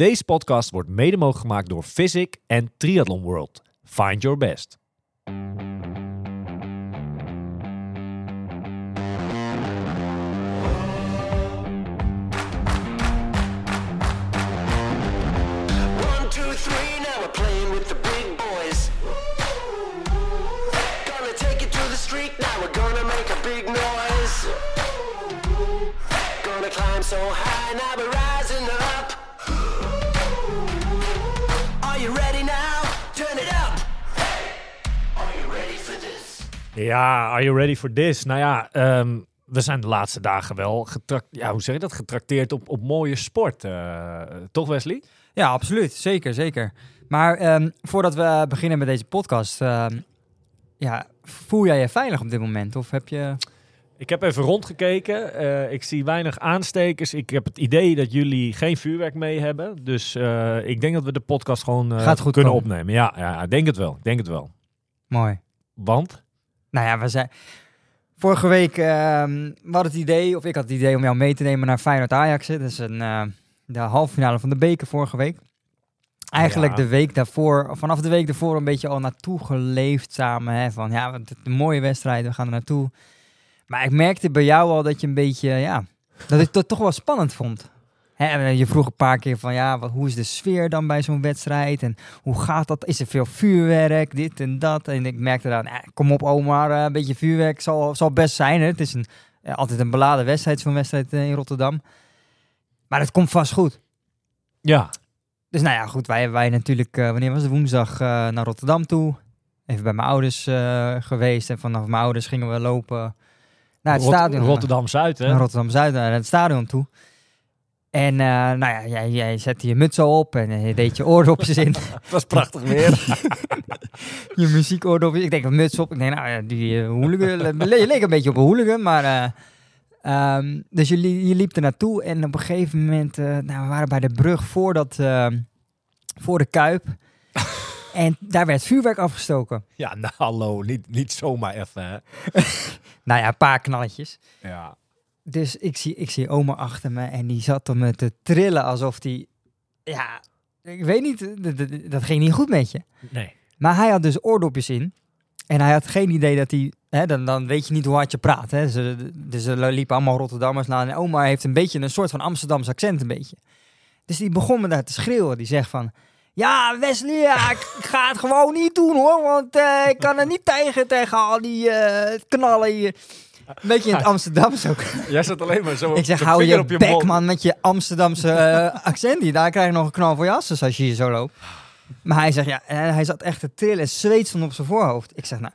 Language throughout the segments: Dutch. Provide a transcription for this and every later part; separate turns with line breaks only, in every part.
Deze podcast wordt mede mogelijk gemaakt door Physic en Triathlon World. Find your best.
Two, three, now we're playing
Ja, are you ready for this? Nou ja, ehm, we zijn de laatste dagen wel getrakt, ja, hoe zeg je dat? getrakteerd op, op mooie sport. eh, toch Wesley?
Ja, absoluut. Zeker, zeker. Maar ehm, voordat we beginnen met deze podcast, ehm, ja, voel jij je veilig op dit moment? Of heb je...
Ik heb even rondgekeken. Eh, ik zie weinig aanstekers. Ik heb het idee dat jullie geen vuurwerk mee hebben. Dus eh, ik denk dat we de podcast gewoon
Gaat goed
kunnen
komen.
opnemen. Ja, ja, ik denk het wel. Ik denk het wel.
Mooi.
Want?
Nou ja, we zijn... Vorige week ehm we hadden het idee, of ik had het idee om jou mee te nemen naar Feyenoord-Ajax. hè. Dat is een, eh, de halve finale van de beker vorige week. Eigenlijk
Ja.
de week daarvoor, vanaf de week daarvoor een beetje al naartoe geleefd samen. Hè, van ja, het een mooie wedstrijd, we gaan er naartoe. Maar ik merkte bij jou al dat je een beetje, ja, dat ik het toch wel spannend vond. Hè, en je vroeg een paar keer van ja, wat, hoe is de sfeer dan bij zo'n wedstrijd? En hoe gaat dat? Is er veel vuurwerk? Dit en dat. En ik merkte dan, eh, kom op Omar, eh, een beetje vuurwerk zal, zal best zijn. Hè? Het is een, eh, altijd een beladen wedstrijd, zo'n wedstrijd eh, in Rotterdam. Maar het komt vast goed.
Ja.
Dus nou ja, goed, wij, wij natuurlijk, eh, wanneer was het? Woensdag eh, naar Rotterdam toe. Even bij mijn ouders eh, geweest. En vanaf mijn ouders gingen we lopen naar het
Rot-
stadion.
Rotterdam-Zuid, hè?
Naar Rotterdam-Zuid, naar het stadion toe. En eh, nou ja, jij, jij zette je muts al op en eh, je deed je oordopjes in.
Het was prachtig weer.
je muziekoordopjes. Ik denk een muts op. Ik denk, nou ja, die uh, hooligan. Je leek een beetje op een hooligan, maar... eh, ehm, dus je, li- je liep er naartoe en op een gegeven moment... eh, nou, we waren bij de brug voor, dat, ehm, voor de Kuip. en daar werd vuurwerk afgestoken.
ja, nou hallo. Niet, niet zomaar even, hè?
Nou ja, een paar knalletjes.
Ja.
Dus ik zie, ik zie oma achter me en die zat er me te trillen alsof die... Ja, ik weet niet, dat, dat, dat ging niet goed met je.
Nee.
Maar hij had dus oordopjes in. En hij had geen idee dat hij... Hè, dan, dan weet je niet hoe hard je praat. Hè. Ze, dus er liepen allemaal Rotterdammers naar. En oma heeft een beetje een soort van Amsterdams accent een beetje. Dus die begon me daar te schreeuwen. Die zegt van... Ja, Wesley, ja, ik, ik ga het gewoon niet doen hoor. Want eh, ik kan er niet tegen, tegen al die eh, knallen hier. Een beetje in het Amsterdams ook.
Jij zat alleen maar zo
Ik zeg, hou je,
op je
bek man met je Amsterdamse eh, accent. Daar krijg je nog een knal voor je asses als je hier zo loopt. Maar hij zegt, ja, en hij zat echt te trillen. Zweet stond op zijn voorhoofd. Ik zeg, nou,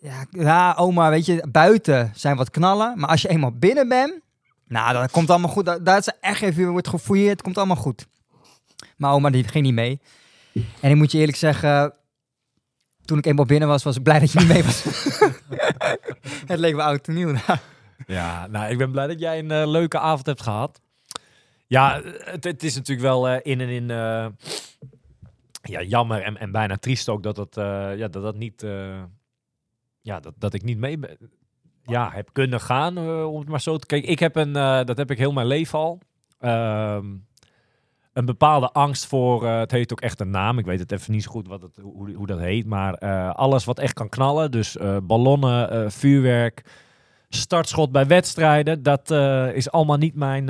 ja, ja, oma, weet je, buiten zijn wat knallen. Maar als je eenmaal binnen bent, nou, dat komt allemaal goed. Daar, daar is echt even, wordt gefouilleerd, komt allemaal goed. Maar oma, die ging niet mee. En ik moet je eerlijk zeggen, toen ik eenmaal binnen was, was ik blij dat je niet mee was. Het leek me oud en nieuw.
Ja, nou, ik ben blij dat jij een eh, leuke avond hebt gehad. Ja, het, het is natuurlijk wel eh, in en in... eh, ja, jammer en, en bijna triest ook dat dat, ja, dat, dat niet... ja, dat, dat ik niet mee ben, ja, heb kunnen gaan, om het maar zo te kijken. Ik heb een, dat heb ik heel mijn leven al. Ehm, een bepaalde angst voor, eh, het heet ook echt een naam. Ik weet het even niet zo goed wat het, hoe, hoe dat heet. Maar eh, alles wat echt kan knallen. Dus eh, ballonnen, vuurwerk, startschot bij wedstrijden. Dat is allemaal niet mijn,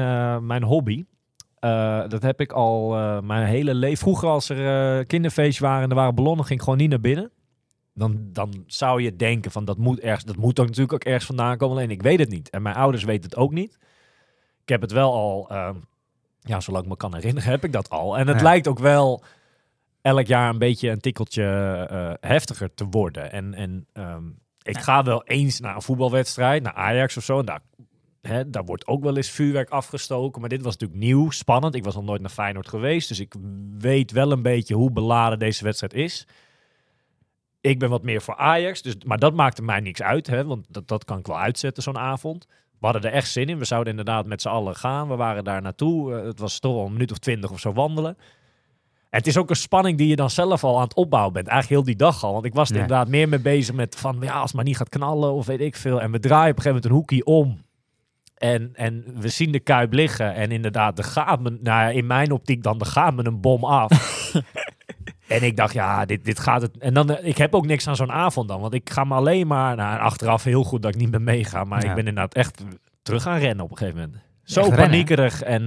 mijn hobby. Dat heb ik al mijn hele leven. Vroeger als er kinderfeestjes waren en er waren ballonnen, ging ik gewoon niet naar binnen. Dan, dan zou je denken van dat moet ergens, dat moet ook natuurlijk ook ergens vandaan komen. Alleen ik weet het niet. En mijn ouders weten het ook niet. Ik heb het wel al, ja, zolang ik me kan herinneren, heb ik dat al. En het
Ja.
lijkt ook wel elk jaar een beetje een tikkeltje eh, heftiger te worden. En, en ehm, ik
Ja.
ga wel eens naar een voetbalwedstrijd, naar Ajax of zo. En daar, hè, daar wordt ook wel eens vuurwerk afgestoken. Maar dit was natuurlijk nieuw, spannend. Ik was nog nooit naar Feyenoord geweest. Dus ik weet wel een beetje hoe beladen deze wedstrijd is. Ik ben wat meer voor Ajax, dus, maar dat maakte mij niks uit. Hè, want dat, dat kan ik wel uitzetten, zo'n avond. We hadden er echt zin in. We zouden inderdaad met z'n allen gaan. We waren daar naartoe. Eh, het was toch wel een minuut of twintig of zo wandelen. En het is ook een spanning die je dan zelf al aan het opbouwen bent. Eigenlijk heel die dag al. Want ik was er inderdaad meer mee bezig met van... Ja, als het maar niet gaat knallen of weet ik veel. En we draaien op een gegeven moment een hoekje om. En, en we zien de Kuip liggen. En inderdaad, er gaat me, nou ja, in mijn optiek dan, gaat me een bom af. en ik dacht, ja, dit, dit gaat het. En dan, eh, ik heb ook niks aan zo'n avond dan. Want ik ga me alleen maar, nou, achteraf heel goed dat ik niet meer meega. Maar
Ja.
ik ben inderdaad echt terug gaan rennen op een gegeven moment. Zo
Echt rennen, hè?
paniekerig. En eh,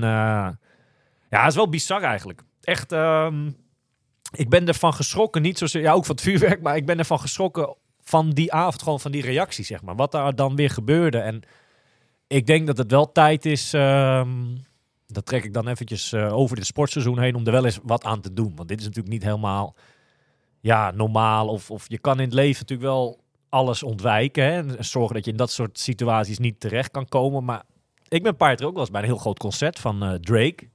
ja, het is wel bizar eigenlijk. Echt, ehm, ik ben ervan geschrokken. Niet zozeer, ja, ook van het vuurwerk. Maar ik ben ervan geschrokken van die avond, gewoon van die reactie, zeg maar. Wat daar dan weer gebeurde. En ik denk dat het wel tijd is. ehm, dat trek ik dan eventjes eh, over dit sportseizoen heen om er wel eens wat aan te doen. Want dit is natuurlijk niet helemaal ja, normaal. Of, of je kan in het leven natuurlijk wel alles ontwijken. Hè, en zorgen dat je in dat soort situaties niet terecht kan komen. Maar ik ben een paar keer ook wel eens bij een heel groot concert van eh, Drake.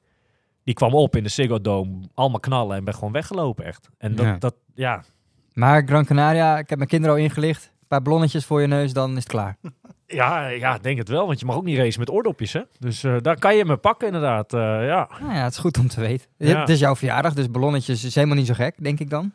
Die kwam op in de Ziggo Dome, allemaal knallen en ben gewoon weggelopen echt. En dat,
ja.
dat ja,
Maar Gran Canaria, ik heb mijn kinderen al ingelicht. Paar ballonnetjes voor je neus, dan is het klaar.
ja, ja, ik denk het wel. Want je mag ook niet racen met oordopjes, hè. Dus eh, daar kan je me pakken inderdaad, eh, ja.
Nou ja, het is goed om te weten.
Ja.
Het is jouw verjaardag, dus ballonnetjes is helemaal niet zo gek, denk ik dan.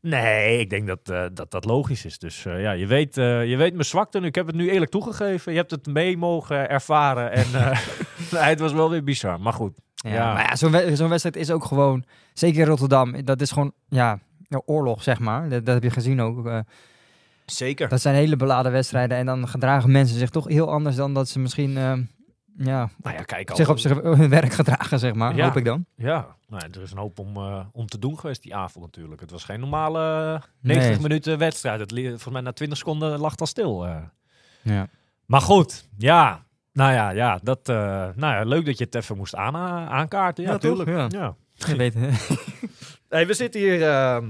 Nee, ik denk dat eh, dat, dat logisch is. Dus ja, je weet, eh, je weet mijn zwakte. Ik heb het nu eerlijk toegegeven. Je hebt het mee mogen ervaren. En nee, het was wel weer bizar. Maar goed.
Ja,
Ja.
Maar ja, zo'n we- zo'n wedstrijd is ook gewoon, zeker in Rotterdam, dat is gewoon, ja, ja, oorlog, zeg maar. Dat, dat heb je gezien ook. Eh.
Zeker.
dat zijn hele beladen wedstrijden en dan gedragen mensen zich toch heel anders dan dat ze misschien, eh, ja,
Nou ja, kijk.
zich op zich, hun werk gedragen, zeg maar.
Ja.
Hoop ik dan.
Ja, nou, er is een hoop om, eh, om te doen geweest die avond natuurlijk. Het was geen normale eh, 90
Nee.
minuten wedstrijd. Het, volgens mij na 20 seconden lag het al stil. eh.
Ja.
Maar goed, ja. Nou ja, ja, dat, eh, nou ja, leuk dat je het even moest aan, aankaarten. Ja,
Ja, toch?
tuurlijk.
Ja.
ja.
Je weet,
Hey, we zitten hier ehm,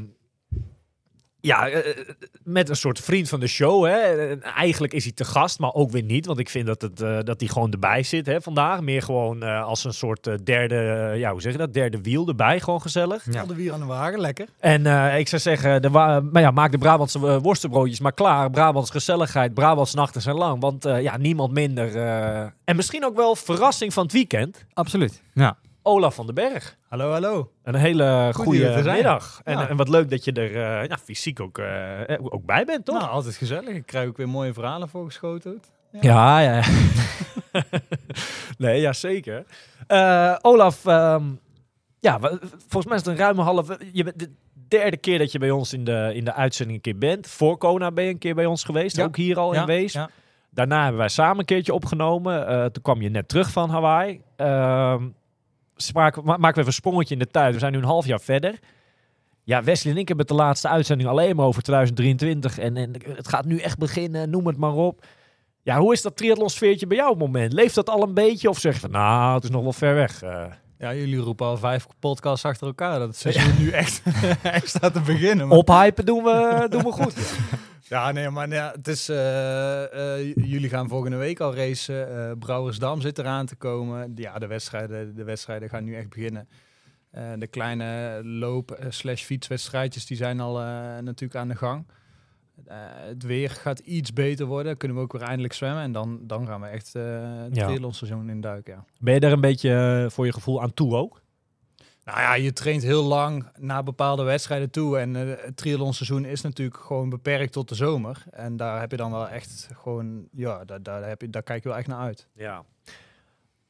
ja, eh, eh, met een soort vriend van de show. Hè. En Eigenlijk is hij te gast, maar ook weer niet. Want ik vind dat, het, eh, dat hij gewoon erbij zit hè, vandaag. Meer gewoon als een soort derde, ja, hoe zeg je dat? Derde wiel erbij, gewoon gezellig.
Ja.
De wier aan de wagen, lekker.
En ik zou zeggen, de maar ja, maak de Brabantse worstenbroodjes maar klaar. Brabants gezelligheid, Brabants nachten zijn lang. Want ja, niemand minder. en misschien ook wel verrassing van het weekend.
Absoluut. Ja.
Olaf van den Berg.
Hallo, hallo.
Een hele
Goed
goede middag. En,
Ja.
en wat leuk dat je er eh, ja, fysiek ook, eh, ook bij bent, toch?
Nou, altijd gezellig. Ik krijg ook weer mooie verhalen voorgeschoten.
ja, ja. ja. nee, ja, zeker. Eh, Olaf, ehm, ja, volgens mij is het een ruime half... Je bent de derde keer dat je bij ons in de, in de uitzending een keer bent. Voor Kona ben je een keer bij ons geweest, ook hier al in Wees.
Ja.
Daarna hebben wij samen een keertje opgenomen. Toen kwam je net terug van Hawaii. Maken we even een sprongetje in de tijd. We zijn nu een half jaar verder. Ja, Wesley en ik hebben het de laatste uitzending alleen maar over 2023. En, en het gaat nu echt beginnen, noem het maar op. Ja, hoe is dat triathlonsfeertje bij jou op het moment? Leeft dat al een beetje? Of zeg je van, nou, het is nog wel ver weg? eh?
Ja, jullie roepen al vijf podcasts achter elkaar. Dat het seizoen nu echt, echt staat te beginnen. Maar...
Ophypen doen we, doen we goed.
Ja, nee, maar ja, het is, eh, eh, jullie gaan volgende week al racen. Eh, Brouwersdam zit eraan te komen. Ja, de wedstrijden, de wedstrijden gaan nu echt beginnen. De kleine loop- eh, slash fietswedstrijdjes die zijn al natuurlijk aan de gang. Het weer gaat iets beter worden. Kunnen we ook weer eindelijk zwemmen. En dan, dan gaan we echt het
Ja.
triathlonseizoen induiken, ja.
Ben je daar een beetje voor je gevoel aan toe ook?
Nou ja, je traint heel lang naar bepaalde wedstrijden toe. En eh, het triathlonseizoen is natuurlijk gewoon beperkt tot de zomer. En daar heb je dan wel echt gewoon, ja, daar, daar, heb je, daar kijk je wel echt naar uit.
Ja.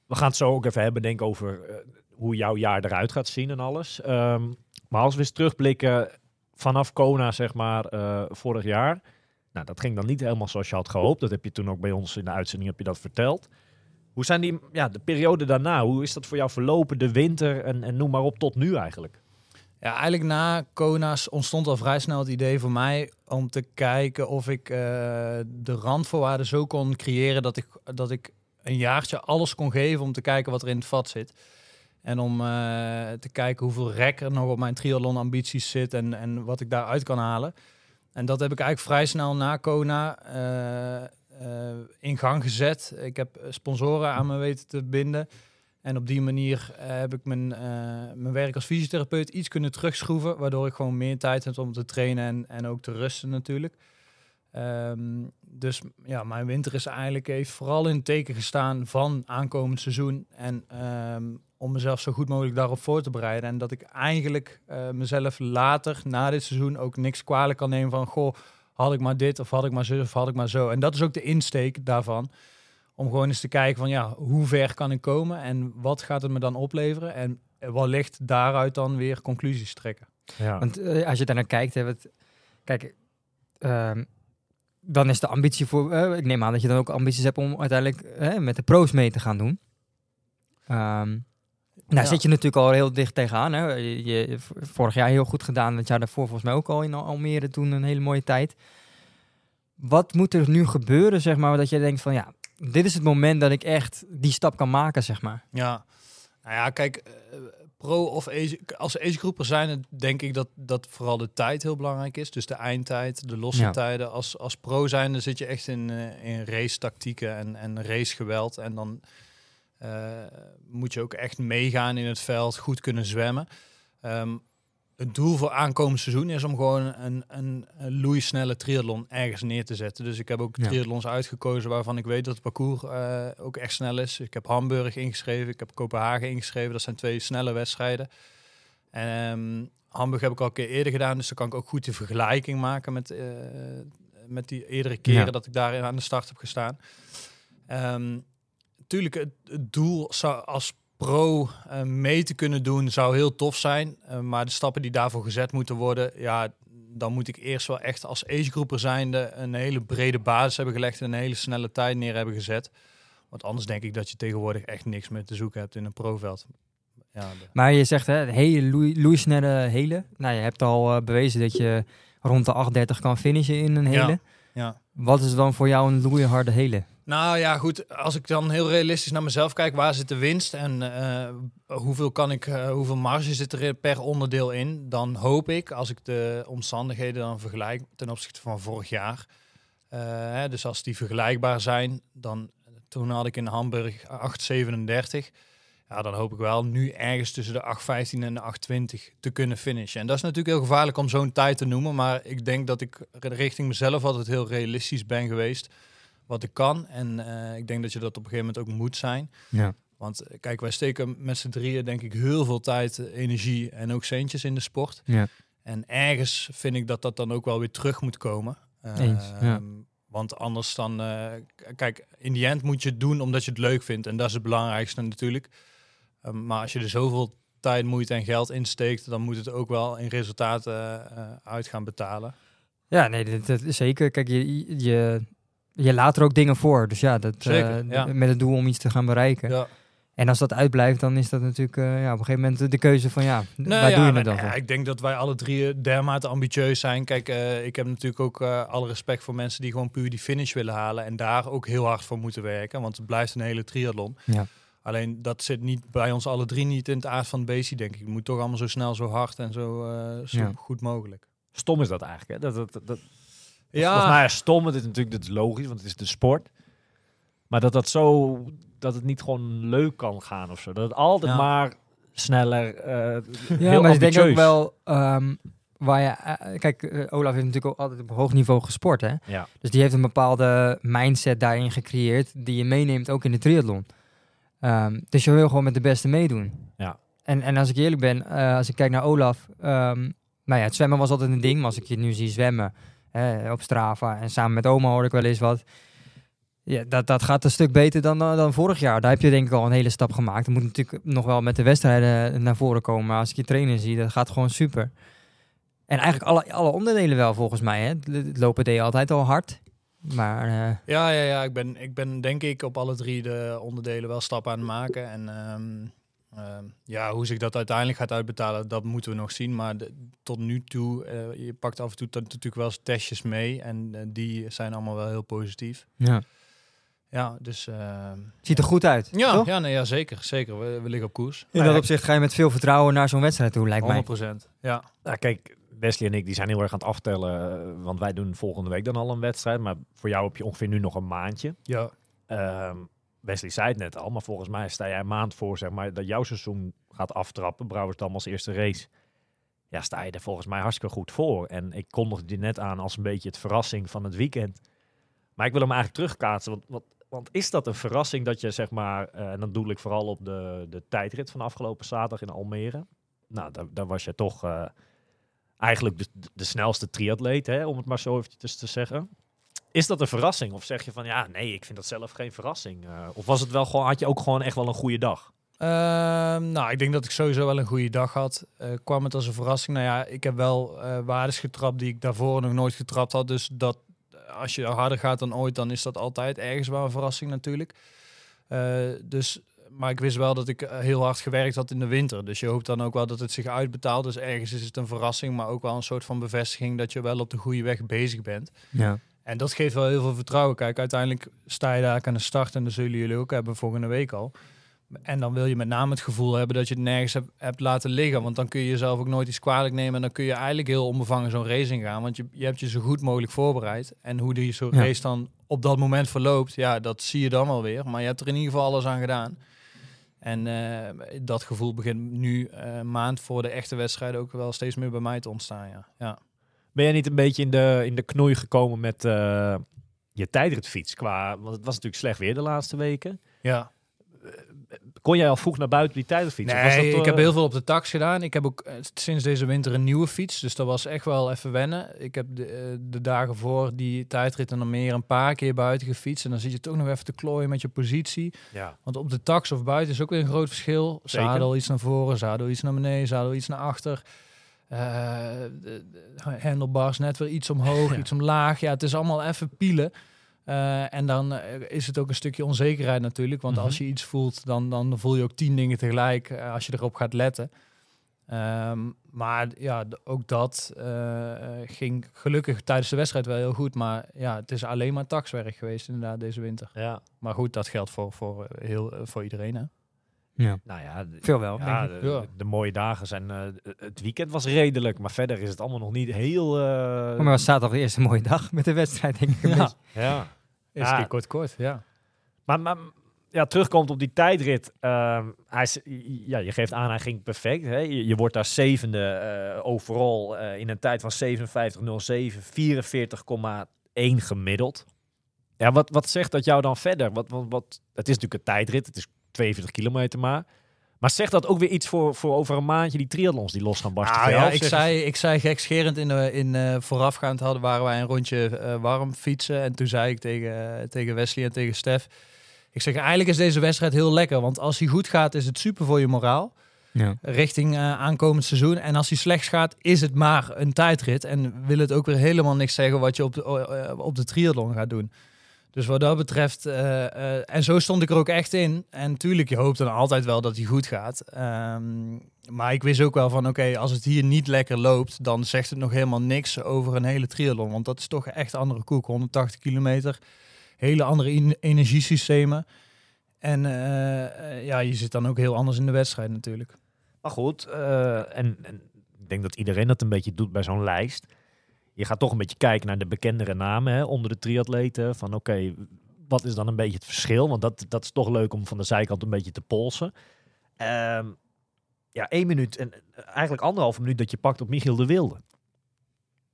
We gaan het zo ook even hebben, denk over eh, hoe jouw jaar eruit gaat zien en alles. Ehm, maar als we eens terugblikken vanaf Kona, zeg maar, eh, vorig jaar. Nou, dat ging dan niet helemaal zoals je had gehoopt. Dat heb je toen ook bij ons in de uitzending heb je dat verteld. Hoe zijn die, ja, de periode daarna, hoe is dat voor jou verlopen, de winter en, en noem maar op tot nu eigenlijk?
Ja, eigenlijk na Kona's ontstond al vrij snel het idee voor mij om te kijken of ik eh, de randvoorwaarden zo kon creëren dat ik, dat ik een jaartje alles kon geven om te kijken wat er in het vat zit. En om eh, te kijken hoeveel rek er nog op mijn triathlon ambities zit en, en wat ik daaruit kan halen. En dat heb ik eigenlijk vrij snel na Kona eh, in gang gezet. Ik heb sponsoren aan me weten te binden. En op die manier eh, heb ik mijn, eh, mijn werk als fysiotherapeut iets kunnen terugschroeven, waardoor ik gewoon meer tijd heb om te trainen en, en ook te rusten natuurlijk. Ehm, dus ja, mijn winter is eigenlijk heeft vooral in het teken gestaan van aankomend seizoen en ehm, om mezelf zo goed mogelijk daarop voor te bereiden. En dat ik eigenlijk eh, mezelf later, na dit seizoen, ook niks kwalijk kan nemen van, goh, had ik maar dit of had ik maar zo of had ik maar zo. En dat is ook de insteek daarvan Om gewoon eens te kijken van ja, hoe ver kan ik komen en wat gaat het me dan opleveren? En wellicht daaruit dan weer conclusies trekken.
Ja.
Want eh, als je daar naar kijkt, hè, wat, kijk, ehm, dan is de ambitie voor, eh, ik neem aan dat je dan ook ambities hebt om uiteindelijk eh, met de pro's mee te gaan doen. Ehm nou,
Ja.
zit je natuurlijk al heel dicht tegenaan. Hè? Je, je- vorig jaar heel goed gedaan, het jaar daarvoor volgens mij ook al in Al- Almere toen een hele mooie tijd. Wat moet er nu gebeuren, zeg maar, dat je denkt van ja, dit is het moment dat ik echt die stap kan maken, zeg maar.
Ja, nou ja, kijk, eh, pro of age, als agegroeper zijn, denk ik dat, dat vooral de tijd heel belangrijk is. Dus de eindtijd, de losse
Ja.
tijden. Als, als pro zijn, dan zit je echt in, eh, in race tactieken en, en racegeweld. En dan moet je ook echt meegaan in het veld, goed kunnen zwemmen. Ehm, het doel voor aankomend seizoen is om gewoon een, een, een loeisnelle triathlon ergens neer te zetten. Dus ik heb ook
Ja.
triathlons uitgekozen waarvan ik weet dat het parcours eh, ook echt snel is. Ik heb Hamburg ingeschreven, ik heb Kopenhagen ingeschreven. Dat zijn twee snelle wedstrijden. En ehm, Hamburg heb ik al een keer eerder gedaan, dus dan kan ik ook goed die vergelijking maken met, eh, met die eerdere keren
Ja.
dat ik daar aan de start heb gestaan. Ehm tuurlijk, het, het doel zou als pro eh, mee te kunnen doen zou heel tof zijn. Eh, maar de stappen die daarvoor gezet moeten worden, ja, dan moet ik eerst wel echt als agegroeper zijnde een hele brede basis hebben gelegd en een hele snelle tijd neer hebben gezet. Want anders denk ik dat je tegenwoordig echt niks meer te zoeken hebt in een proveld. Ja, de-
Maar je zegt, hè, hele loei- loeisnelle hele. Nou, je hebt al eh, bewezen dat je rond de 8.30 kan finishen in een hele.
Ja. ja.
Wat is dan voor jou een loeiharde hele?
Nou ja, goed. Als ik dan heel realistisch naar mezelf kijk, waar zit de winst en eh, hoeveel kan ik, eh, hoeveel marge zit er per onderdeel in? Dan hoop ik, als ik de omstandigheden dan vergelijk ten opzichte van vorig jaar. eh, hè, dus als die vergelijkbaar zijn, dan toen had ik in Hamburg 8,37. Ja, dan hoop ik wel nu ergens tussen de 8,15 en de 8,20 te kunnen finishen. En dat is natuurlijk heel gevaarlijk om zo'n tijd te noemen. Maar ik denk dat ik richting mezelf altijd heel realistisch ben geweest wat ik kan. En eh, ik denk dat je dat op een gegeven moment ook moet zijn.
Ja.
Want eh, kijk, wij steken met z'n drieën denk ik heel veel tijd, eh, energie en ook centjes in de sport.
Ja.
En ergens vind ik dat dat dan ook wel weer terug moet komen.
Eens, ja.
Ehm, Want anders dan, kijk, in die end moet je het doen omdat je het leuk vindt. En dat is het belangrijkste natuurlijk. Ehm, maar als je er zoveel tijd, moeite en geld insteekt, dan moet het ook wel in resultaten uit gaan betalen.
Ja, nee, dat, dat zeker. Kijk, je, je, je laat er ook dingen voor. Dus ja, dat,
Zeker,
eh,
ja.
met het doel om iets te gaan bereiken.
Ja.
En als dat uitblijft, dan is dat natuurlijk eh, ja, op een gegeven moment de keuze van ja,
Nou
waar
ja,
doe je
maar,
het dan
ja,
voor?
ik denk dat wij alle drie dermate ambitieus zijn. Kijk, eh, ik heb natuurlijk ook eh, alle respect voor mensen die gewoon puur die finish willen halen. En daar ook heel hard voor moeten werken. Want het blijft een hele triathlon.
Ja.
Alleen dat zit niet bij ons alle drie niet in het aard van het beestje, denk ik. Het moet toch allemaal zo snel, zo hard en zo, eh, zo
Ja.
goed mogelijk.
Stom is dat eigenlijk. Hè? Dat, dat, dat,
Ja.
Volgens mij is stom. Het is natuurlijk dat is logisch, want het is de sport. Maar dat dat zo dat het niet gewoon leuk kan gaan of zo. Dat het altijd
Ja.
maar sneller. eh
Ja, maar ik denk ook wel, ehm, waar je, eh, kijk, eh, Olaf heeft natuurlijk ook altijd op hoog niveau gesport, hè?
Ja.
Dus die heeft een bepaalde mindset daarin gecreëerd, die je meeneemt ook in de triathlon. Ehm, dus je wil gewoon met de beste meedoen.
Ja.
En, en als ik eerlijk ben, als ik kijk naar Olaf, ehm, nou ja, het zwemmen was altijd een ding, maar als ik je nu zie zwemmen eh, op Strava en samen met oma hoor ik wel eens wat. Ja, dat, dat gaat een stuk beter dan, eh, dan vorig jaar. Daar heb je denk ik al een hele stap gemaakt. Er moet natuurlijk nog wel met de wedstrijden naar voren komen. Maar als ik je trainen zie, dat gaat gewoon super. En eigenlijk alle, alle onderdelen wel volgens mij. Hè. Het- Het lopen deed je altijd al hard. Maar eh,
Ja, ja, ja. Ik ben, ik ben denk ik op alle drie de onderdelen wel stappen aan het maken. En ehm, ehm, ja, hoe zich dat uiteindelijk gaat uitbetalen, dat moeten we nog zien. Maar de- tot nu toe, eh, je pakt af en toe natuurlijk wel eens testjes mee. En eh, die zijn allemaal wel heel positief.
ja.
Ja, dus... ehm,
ziet er goed uit.
ja,
toch?
ja, nee, ja, zeker. Zeker. We, we liggen op koers.
In dat opzicht ga je met veel vertrouwen naar zo'n wedstrijd toe, lijkt mij.
100% Ja.
Nou, kijk, Wesley en ik die zijn heel erg aan het aftellen. eh, Want wij doen volgende week dan al een wedstrijd. Maar voor jou heb je ongeveer nu nog een maandje.
Ja.
Ehm, Wesley zei het net al, maar volgens mij sta jij een maand voor zeg maar, dat jouw seizoen gaat aftrappen. Brouwersdam als eerste race. Ja, sta je er volgens mij hartstikke goed voor. En ik kondigde die net aan als een beetje het verrassing van het weekend. Maar ik wil hem eigenlijk terugkaatsen. Want, want, want is dat een verrassing dat je, zeg maar, eh, en dan doel ik vooral op de, de tijdrit van afgelopen zaterdag in Almere. Nou, daar, daar was je toch eh, eigenlijk de, de snelste triatleet, hè, om het maar zo eventjes te zeggen. Is dat een verrassing? Of zeg je van ja, nee, ik vind dat zelf geen verrassing? Eh, of was het wel gewoon, had je ook gewoon echt wel een goede dag?
Ehm, nou, ik denk dat ik sowieso wel een goede dag had. Eh, kwam het als een verrassing? Nou ja, ik heb wel eh waardes getrapt die ik daarvoor nog nooit getrapt had. Dus dat als je harder gaat dan ooit, dan is dat altijd ergens wel een verrassing natuurlijk. Eh, dus, maar ik wist wel dat ik heel hard gewerkt had in de winter. Dus je hoopt dan ook wel dat het zich uitbetaalt. Dus ergens is het een verrassing, maar ook wel een soort van bevestiging dat je wel op de goede weg bezig bent.
Ja.
En dat geeft wel heel veel vertrouwen. Kijk, uiteindelijk sta je daar aan de start en dat zullen jullie ook hebben volgende week al. En dan wil je met name het gevoel hebben dat je het nergens hebt, hebt laten liggen. Want dan kun je jezelf ook nooit iets kwalijk nemen. En dan kun je eigenlijk heel onbevangen zo'n race ingaan. Want je, je hebt je zo goed mogelijk voorbereid. En hoe die zo'n
Ja.
race dan op dat moment verloopt, ja, dat zie je dan wel weer. Maar je hebt er in ieder geval alles aan gedaan. En eh, dat gevoel begint nu, een maand voor de echte wedstrijd, ook wel steeds meer bij mij te ontstaan. Ja. ja.
Ben jij niet een beetje in de, in de knoei gekomen met eh, je tijdritfiets? Qua, want het was natuurlijk slecht weer de laatste weken.
ja.
Kon jij al vroeg naar buiten die tijdritfiets?
Nee,
was dat,
ik
eh,
heb heel veel op de tax gedaan. Ik heb ook eh, sinds deze winter een nieuwe fiets. Dus dat was echt wel even wennen. Ik heb de, eh, de dagen voor die tijdrit en dan meer een paar keer buiten gefietst. En dan zit je toch nog even te klooien met je positie.
Ja.
Want op de tax of buiten is ook weer een groot verschil.
Zeker.
Zadel iets naar voren, zadel iets naar beneden, zadel iets naar achter. Eh, de, de handlebars net weer iets omhoog,
Ja.
iets omlaag. Ja, het is allemaal even pielen. Eh, en dan eh, is het ook een stukje onzekerheid natuurlijk. Want
Mhm.
als je iets voelt, dan, dan voel je ook tien dingen tegelijk als je erop gaat letten. Ehm, maar ja, ook dat ging gelukkig tijdens de wedstrijd wel heel goed. Maar ja, het is alleen maar taxwerk geweest inderdaad deze winter.
ja.
Maar goed, dat geldt voor, voor, heel, voor iedereen. Hè?
Ja.
Nou ja,
Veel wel.
ja,
denk ik.
de, mooie dagen zijn... eh, het weekend was redelijk, maar verder is het allemaal nog niet heel... eh,
maar was zaterdag de eerste mooie dag met de wedstrijd, denk ik. een
Ja.
ja.
Is
Ja.
een kort kort, ja.
Maar, maar ja, terugkomt op die tijdrit. ehm, hij, is- ja, je geeft aan, hij ging perfect. Hè? Je, je wordt daar zevende eh overal eh, in een tijd van 57.07, 44,1 gemiddeld. Ja, wat, wat zegt dat jou dan verder? Wat, wat, wat, het is natuurlijk een tijdrit, het is 42 kilometer maar. Maar zegt dat ook weer iets voor, voor over een maandje die triathlons die los gaan barsten?
Ah, ja, ik, zei, ik zei gekscherend in, de, in eh, voorafgaand hadden, waren wij een rondje eh, warm fietsen. En toen zei ik tegen, eh, tegen Wesley en tegen Stef. Ik zeg, eigenlijk is deze wedstrijd heel lekker. Want als hij goed gaat, is het super voor je moraal.
Ja.
Richting eh, aankomend seizoen. En als hij slecht gaat, is het maar een tijdrit. En wil het ook weer helemaal niks zeggen wat je op de, op de triathlon gaat doen. Dus wat dat betreft, eh, eh, en zo stond ik er ook echt in. En tuurlijk, je hoopt dan altijd wel dat hij goed gaat. Ehm, maar ik wist ook wel van, oké, als het hier niet lekker loopt, dan zegt het nog helemaal niks over een hele triathlon. Want dat is toch echt andere koek, 180 kilometer, hele andere en- energiesystemen. En eh, ja, je zit dan ook heel anders in de wedstrijd natuurlijk.
Maar goed, en, en ik denk dat iedereen dat een beetje doet bij zo'n lijst. Je gaat toch een beetje kijken naar de bekendere namen hè, onder de triatleten. Van oké, wat is dan een beetje het verschil? Want dat, dat is toch leuk om van de zijkant een beetje te polsen. Ehm, ja, één minuut en eigenlijk anderhalve minuut dat je pakt op Michiel de Wilde.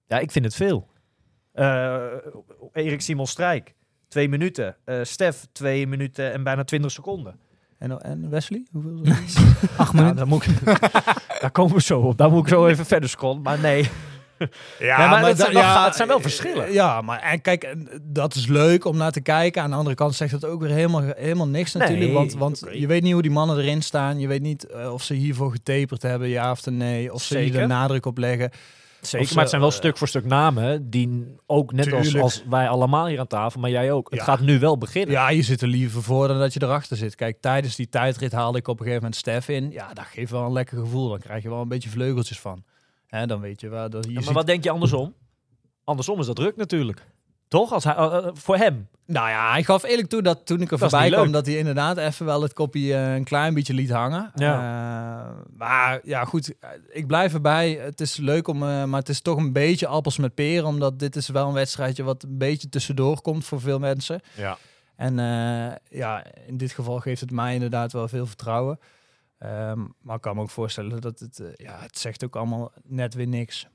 Ja, ik vind het veel. Eh, Erik Simon Strijk, twee minuten. Eh Stef, twee minuten en bijna twintig seconden.
En, en Wesley? Hoeveel?
Acht
Ja,
minuten.
daar, moet ik, daar komen we zo op. Daar moet ik zo even verder scrollen. Maar nee.
Ja,
maar zijn wel- het zijn wel verschillen.
Ja, maar en kijk, dat is leuk om naar te kijken. Aan de andere kant zegt het ook weer helemaal, helemaal niks
Nee,
natuurlijk. Want, want je weet niet hoe die mannen erin staan. Je weet niet eh, of ze hiervoor getaperd hebben, ja of nee. Of ze hier de nadruk op leggen.
Zeker, maar het zijn wel stuk voor stuk namen die ook net als, als wij allemaal hier aan tafel, maar jij ook. Het
Ja.
gaat nu wel beginnen.
Ja, je zit er liever voor dan dat je erachter zit. Kijk, tijdens die tijdrit haalde ik op een gegeven moment Stef in. Ja, dat geeft wel een lekker gevoel. Dan krijg je wel een beetje vleugeltjes van. Hè, dan weet je wel. Dat je
Ja, maar
ziet-
wat denk je andersom? Andersom is dat druk natuurlijk. Toch? Als hij, eh, eh, voor hem.
Nou ja, hij gaf eerlijk toe dat toen ik er
Dat
voorbij kwam, dat hij inderdaad even wel het kopje eh, een klein beetje liet hangen.
Ja.
Eh, maar ja, goed, ik blijf erbij. Het is leuk om, eh, maar het is toch een beetje appels met peren, omdat dit is wel een wedstrijdje wat een beetje tussendoor komt voor veel mensen.
Ja.
En eh, ja, in dit geval geeft het mij inderdaad wel veel vertrouwen. Ehm, maar ik kan me ook voorstellen dat het, eh, ja, het zegt ook allemaal net weer niks.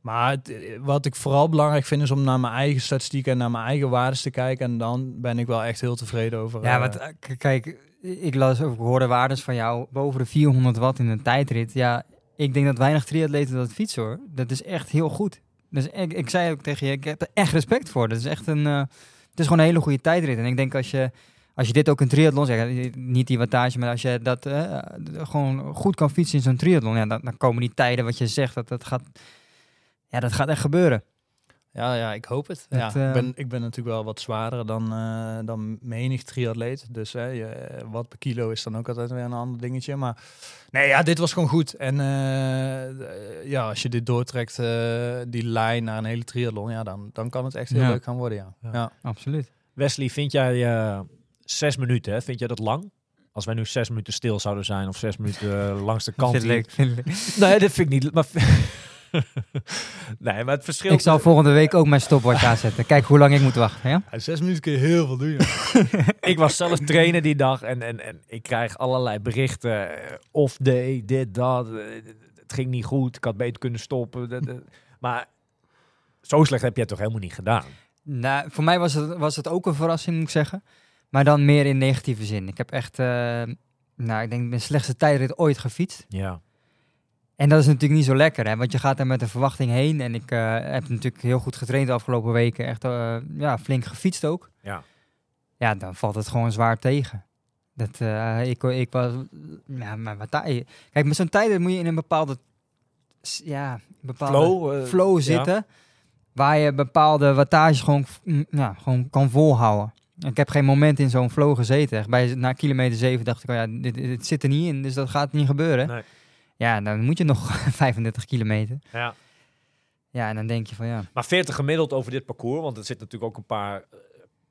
Maar het, eh, wat ik vooral belangrijk vind is om naar mijn eigen statistieken en naar mijn eigen waardes te kijken. En dan ben ik wel echt heel tevreden over.
Ja,
eh,
want k- kijk, ik las over, hoorde waardes van jou boven de 400 watt in een tijdrit. Ja, ik denk dat weinig triatleten dat fietsen hoor. Dat is echt heel goed. Dus ik, ik zei ook tegen je, ik heb er echt respect voor. Dat is echt een, het is gewoon een hele goede tijdrit. En ik denk als je, als je dit ook in triathlon zegt, niet die wattage, maar als je dat eh, gewoon goed kan fietsen in zo'n triathlon, ja, dan, dan komen die tijden wat je zegt, dat, dat gaat, ja, dat gaat echt gebeuren.
Ja, ja, ik hoop het.
Het,
ja,
eh,
ik, ben, ik ben natuurlijk wel wat zwaarder dan, eh, dan menig triatleet. Dus hè, je, wat per kilo is dan ook altijd weer een ander dingetje. Maar nee, ja, dit was gewoon goed. En eh, ja, als je dit doortrekt, eh, die lijn naar een hele triathlon, ja, dan, dan kan het echt heel
Ja.
leuk gaan worden, ja.
Ja.
ja.
Absoluut.
Wesley, vind jij eh, zes minuten, hè? vind jij dat lang? Als wij nu zes minuten stil zouden zijn of zes minuten eh, langs de kant.
Vind.
Nee, dat vind ik niet. Maar nee, maar het verschil.
Ik zal volgende week ook mijn stopwatch aanzetten. Kijk hoe lang ik moet wachten. Ja?
Ja, zes minuten kun je heel veel doen.
ik was zelf trainer die dag en, en, en ik krijg allerlei berichten. eh, Of day, dit, dat. eh, Het ging niet goed. Ik had beter kunnen stoppen. Maar zo slecht heb je het toch helemaal niet gedaan?
Nou, voor mij was het, was het ook een verrassing, moet ik zeggen. Maar dan meer in negatieve zin. Ik heb echt, eh, nou, ik denk mijn slechtste tijdrit ooit gefietst.
Ja.
En dat is natuurlijk niet zo lekker, hè? want je gaat daar met een verwachting heen. En ik eh, heb natuurlijk heel goed getraind de afgelopen weken. Echt eh, ja, flink gefietst ook.
Ja.
Ja, dan valt het gewoon zwaar tegen. Dat, ik, ik was, ja, maar wat Kijk, met zo'n tijd moet je in een bepaalde, ja, bepaalde
Flow. ja.
zitten. Waar je bepaalde wattages gewoon, mm, ja, gewoon kan volhouden. Ik heb geen moment in zo'n flow gezeten. Echt Bij, na kilometer 7 dacht ik, oh ja, dit, dit zit er niet in, dus dat gaat niet gebeuren.
Nee.
Ja, dan moet je nog 35 kilometer.
Ja.
Ja, en dan denk je van ja.
Maar 40 gemiddeld over dit parcours, want er zit natuurlijk ook een paar eh,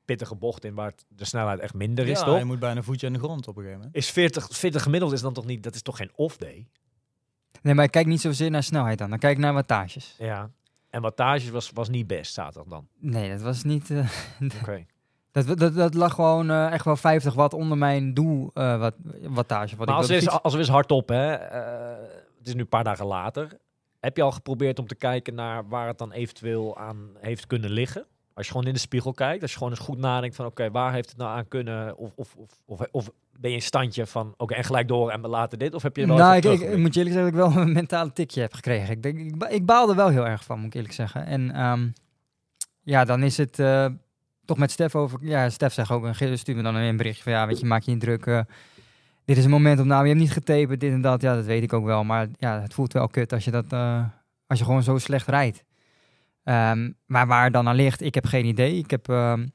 pittige bochten in waar de snelheid echt minder is,
Ja,
toch?
je moet bijna een voetje aan de grond op een gegeven moment.
Is 40, 40 gemiddeld is dan toch niet, dat is toch geen off-day?
Nee, maar ik kijk niet zozeer naar snelheid dan. Dan kijk ik naar wattages.
Ja. En wattage was, was niet best zaterdag dan.
Nee, dat was niet... eh,
Oké.
Dat, dat, dat lag gewoon eh, echt wel 50 watt onder mijn doel eh, wat, wattage. Wat
Maar
ik
als we,
fietsen.
als we eens hardop, hè. eh, het is nu een paar dagen later. Heb je al geprobeerd om te kijken naar waar het dan eventueel aan heeft kunnen liggen? Als je gewoon in de spiegel kijkt, als je gewoon eens goed nadenkt van oké, waar heeft het nou aan kunnen? Of, of, of, of, ben je in standje van oké, en gelijk door en we laten dit? Of heb je wel
Nou, ik, moet je eerlijk zeggen dat ik wel een mentale tikje heb gekregen. Ik, denk, ik, ik baalde wel heel erg van, moet ik eerlijk zeggen. En ehm, ja, dan is het toch met Stef over... Ja, Stef zegt ook, een stuur me dan een berichtje van... Ja, weet je, maak je niet druk. dit is een moment om... Nou, je hebt niet getaped, dit en dat. Ja, dat weet ik ook wel. Maar ja, het voelt wel kut als je, dat, eh, als je gewoon zo slecht rijdt. Ehm, maar waar het dan aan ligt, ik heb geen idee. Ik heb... ehm,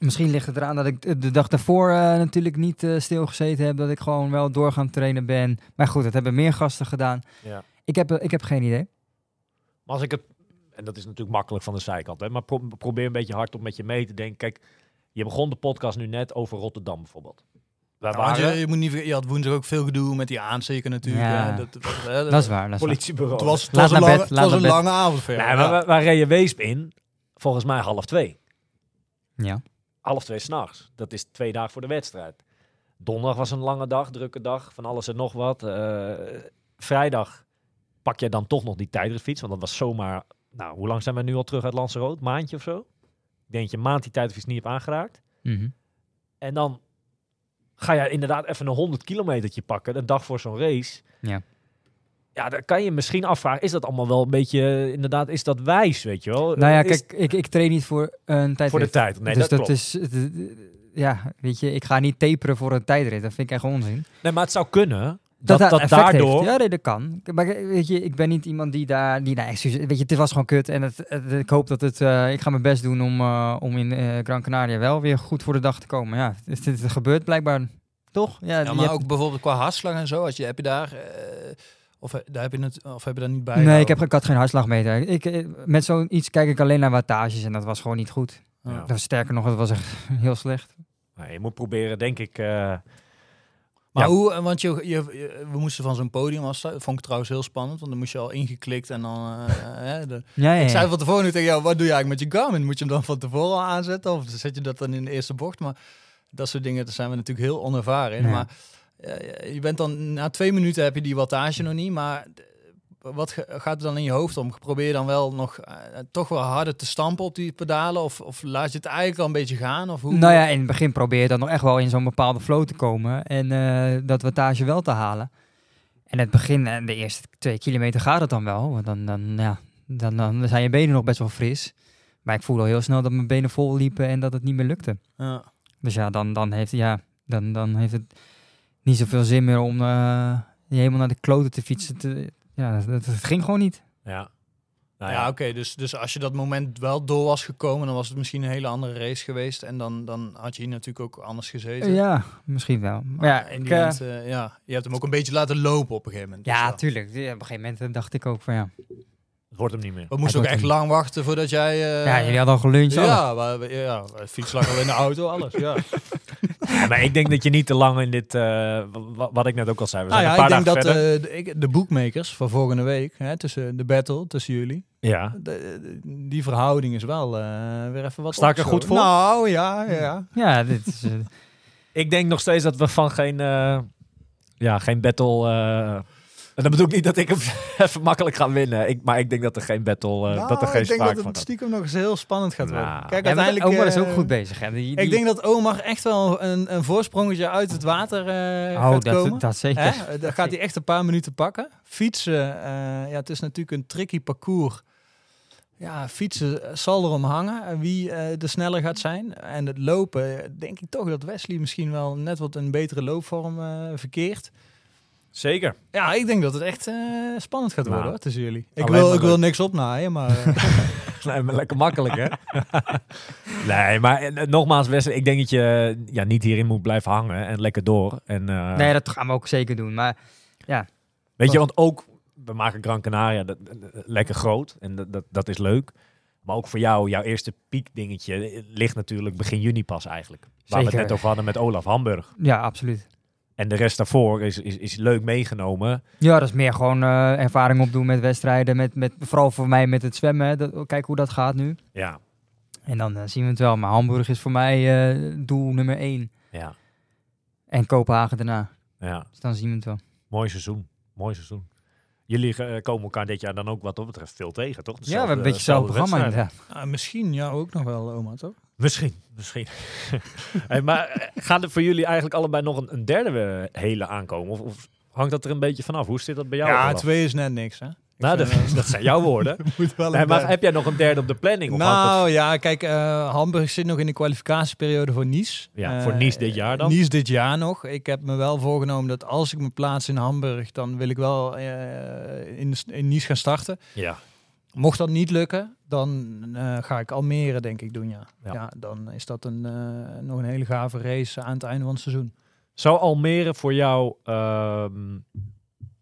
Misschien ligt het eraan dat ik de dag daarvoor eh, natuurlijk niet eh, stilgezeten heb. Dat ik gewoon wel door gaan trainen ben. Maar goed, dat hebben meer gasten gedaan.
Ja.
Ik heb, ik heb geen idee.
Maar als ik het, en dat is natuurlijk makkelijk van de zijkant, hè, maar pro- probeer een beetje hardop met je mee te denken. Kijk, je begon de podcast nu net over Rotterdam bijvoorbeeld. Wij
Ja, want je,
waren
je, moet niet, je had woensdag ook veel gedoe met die aansteken natuurlijk.
Ja.
Dat, dat, hè,
Dat is waar. Dat waar.
politiebureau.
Het was, het was een, lange,
bed,
het
laat
was een
naar bed.
lange avond.
Nee, maar wij, wij reden Weesp in, volgens mij half twee.
Ja.
Half twee s'nachts. Dat is twee dagen voor de wedstrijd. Donderdag was een lange dag, drukke dag, van alles en nog wat. Eh, vrijdag pak je dan toch nog die tijdritfiets, want dat was zomaar... Nou, hoe lang zijn we nu al terug uit Lanzarote? Maandje of zo? Ik denk je maand die tijdritfiets niet hebt aangeraakt.
Mhm.
En dan ga je inderdaad even een 100 kilometertje pakken, een dag voor zo'n race.
Ja.
Ja, dan kan je misschien afvragen, is dat allemaal wel een beetje, inderdaad, is dat wijs, weet je wel?
Nou ja,
Is-
kijk, ik, ik train niet voor een tijdrit.
Voor de tijd, nee,
dus
dat,
is... Ja, weet je, ik ga niet taperen voor een tijdrit. Dat vind ik echt onzin.
Nee, maar het zou kunnen dat,
dat
dat,
effect
daardoor...
Heeft. Ja, nee, dat kan. Maar weet je, ik ben niet iemand die daar... Die, nou, excuus, weet je, het was gewoon kut. En het, het- ik hoop dat het... eh, ik ga mijn best doen om, eh, om in eh, Gran Canaria wel weer goed voor de dag te komen. Ja, het, het, het gebeurt blijkbaar toch? Ja,
Ja, maar
hebt-
ook bijvoorbeeld qua hartslag en zo. Als je, heb je daar... eh, of, daar heb je het, of heb je daar niet bij?
Nee, ik, heb, ik had geen hartslagmeter. Ik, met zoiets kijk ik alleen naar wattages en dat was gewoon niet goed.
Ja.
Dat was sterker nog, het was echt heel slecht.
Nee, je moet proberen, denk ik... eh,
Maar
Ja.
hoe, eh, want je, je, je- we moesten van zo'n podium. Dat vond ik trouwens heel spannend, want dan moest je al ingeklikt en dan... eh, hè, de,
Ja, ja,
Ik zei van tevoren nu tegen jou, wat doe je eigenlijk met je Garmin? Moet je hem dan van tevoren al aanzetten of zet je dat dan in de eerste bocht? Maar dat soort dingen, daar zijn we natuurlijk heel onervaren in. Maar eh, je bent dan, na twee minuten heb je die wattage nog niet, maar eh, wat gaat er dan in je hoofd om? Probeer je dan wel nog eh, toch wel harder te stampen op die pedalen of, of laat je het eigenlijk al een beetje gaan? Of hoe?
Nou ja, in het begin probeer je dan nog echt wel in zo'n bepaalde flow te komen en eh, dat wattage wel te halen. En het begin, en de eerste twee kilometer gaat het dan wel. Want dan, dan, ja, dan, dan zijn je benen nog best wel fris. Maar ik voelde al heel snel dat mijn benen vol liepen en dat het niet meer lukte.
Ja.
Dus ja, dan, dan, heeft, ja, dan, dan heeft het niet zoveel zin meer om eh, helemaal naar de kloten te fietsen. Te, ja, dat, dat ging gewoon niet.
Ja. Nou
ja,
ja,
oké. dus, dus als je dat moment wel door was gekomen, dan was het misschien een hele andere race geweest. En dan, dan had je hier natuurlijk ook anders gezeten.
Ja, misschien wel. Maar ja,
in
ik, eh,
eh, ja, je hebt hem ook een beetje laten lopen op een gegeven moment. Dus
ja,
ja.
tuurlijk. Ja, op een gegeven moment dacht ik ook van ja.
het wordt hem niet meer.
We moesten ook echt lang wachten voordat jij... eh,
ja, jullie hadden al geluncht.
ja, ja, fiets lag al in de auto, alles. Ja.
Ja, maar ik denk dat je niet te lang in dit, eh, wa- wat ik net ook al zei, we
Nou
zijn
ja,
een paar
ik denk
dagen
dat
verder.
eh, de, bookmakers van volgende week, hè, tussen de battle tussen jullie,
ja,
de- de- die verhouding is wel eh, weer even wat
Sta ik er goed voor?
Nou, ja, ja, ja.
Ja, dit is...
ik denk nog steeds dat we van geen, eh, ja, geen battle... en dat bedoel ik niet dat ik hem even makkelijk ga winnen. Ik, maar ik denk dat er geen battle, eh,
Nou,
dat er geen
ik denk
sprake
dat
van
het
gaat.
stiekem nog eens heel spannend gaat worden.
Nou.
Kijk,
ja, maar
uiteindelijk...
Omar is ook
eh,
goed bezig. Hè. Die,
Ik denk dat Omar echt wel een, een voorsprongetje uit het water eh,
oh,
gaat
dat,
komen.
dat zeker.
Hè? Dan gaat hij echt een paar minuten pakken. Fietsen, eh, ja, het is natuurlijk een tricky parcours. Ja, fietsen zal erom hangen wie eh de sneller gaat zijn. En het lopen, denk ik toch dat Wesley misschien wel net wat een betere loopvorm eh, verkeert.
Zeker.
Ja, ik denk dat het echt eh, spannend gaat worden
Nou,
hoor, tussen jullie. Ik wil, ik wil niks opnaaien, maar eh,
Nee, maar lekker makkelijk, hè? nee, maar eh, nogmaals, Wesley, ik denk dat je ja, niet hierin moet blijven hangen en lekker door. En, eh,
Nee, dat gaan we ook zeker doen. Maar
Weet je, want ook, we maken Gran Canaria dat, dat- dat- lekker groot en dat, dat, dat is leuk. Maar ook voor jou, jouw eerste piekdingetje ligt natuurlijk begin juni pas eigenlijk. Waar we het net over hadden met Olaf Hamburg.
ja, absoluut.
En de rest daarvoor is, is, is leuk meegenomen.
Ja, dat is meer gewoon eh, ervaring opdoen met wedstrijden. Met, met, vooral voor mij met het zwemmen. hè. Dat, kijk hoe dat gaat nu.
Ja,
En dan eh, zien we het wel. Maar Hamburg is voor mij eh, doel nummer één.
ja,
En Kopenhagen daarna.
ja.
Dus dan zien we het wel.
Mooi seizoen. Mooi seizoen. Jullie komen elkaar dit jaar dan ook wat dat betreft veel tegen, toch?
ja, we hebben een beetje hetzelfde programma inderdaad.
ah, misschien jou ook nog wel, oma, toch?
Misschien, misschien. hey, maar eh, gaat er voor jullie eigenlijk allebei nog een, een derde eh, hele aankomen? Of, of hangt dat er een beetje vanaf? Hoe zit dat bij jou?
Ja, twee is net niks, hè? Ik
Nou, dat,
eh,
dat zijn jouw woorden.
moet wel
Nee, maar heb jij nog een derde op de planning? Of
Nou ja, kijk, eh, Hamburg zit nog in de kwalificatieperiode voor Nice.
Ja, voor Nice dit jaar dan?
Nice dit jaar nog. Ik heb me wel voorgenomen dat als ik me plaats in Hamburg, dan wil ik wel eh, in, in Nice gaan starten.
ja.
Mocht dat niet lukken, dan eh, ga ik Almere denk ik doen, ja.
Ja.
Ja, dan is dat een, eh, nog een hele gave race aan het einde van het seizoen.
Zou Almere voor jou ehm,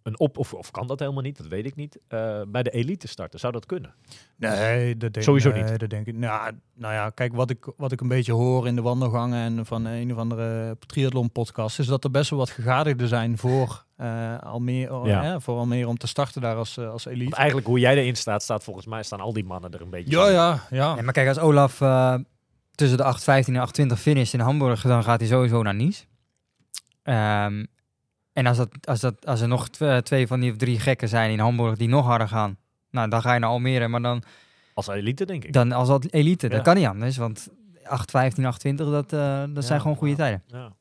een op... Of, of kan dat helemaal niet, dat weet ik niet. eh, bij de elite starten, zou dat kunnen?
Nee, dat denk,
Sowieso niet.
Dat denk ik. Nou, nou ja, kijk, wat ik, wat ik een beetje hoor in de wandelgangen en van een of andere triathlon podcast, is dat er best wel wat gegadigden zijn voor eh, Almere,
Ja.
voor Almere om te starten daar als, eh, als
Want
elite.
eigenlijk hoe jij erin staat, staat volgens mij staan al die mannen er een beetje
Ja, ja, ja.
Nee, maar kijk, als Olaf eh, tussen de 8.15 en 8.20 finish in Hamburg, dan gaat hij sowieso naar Nice. Ehm, en als, dat, als, dat, als er nog tw- twee van die of drie gekken zijn in Hamburg die nog harder gaan, nou, dan ga je naar Almere. Maar dan,
Als elite, denk ik.
dan als dat elite,
Ja.
dat kan niet anders. Want 8.15, 8.20, dat, eh, dat zijn gewoon goede
ja.
tijden.
Ja.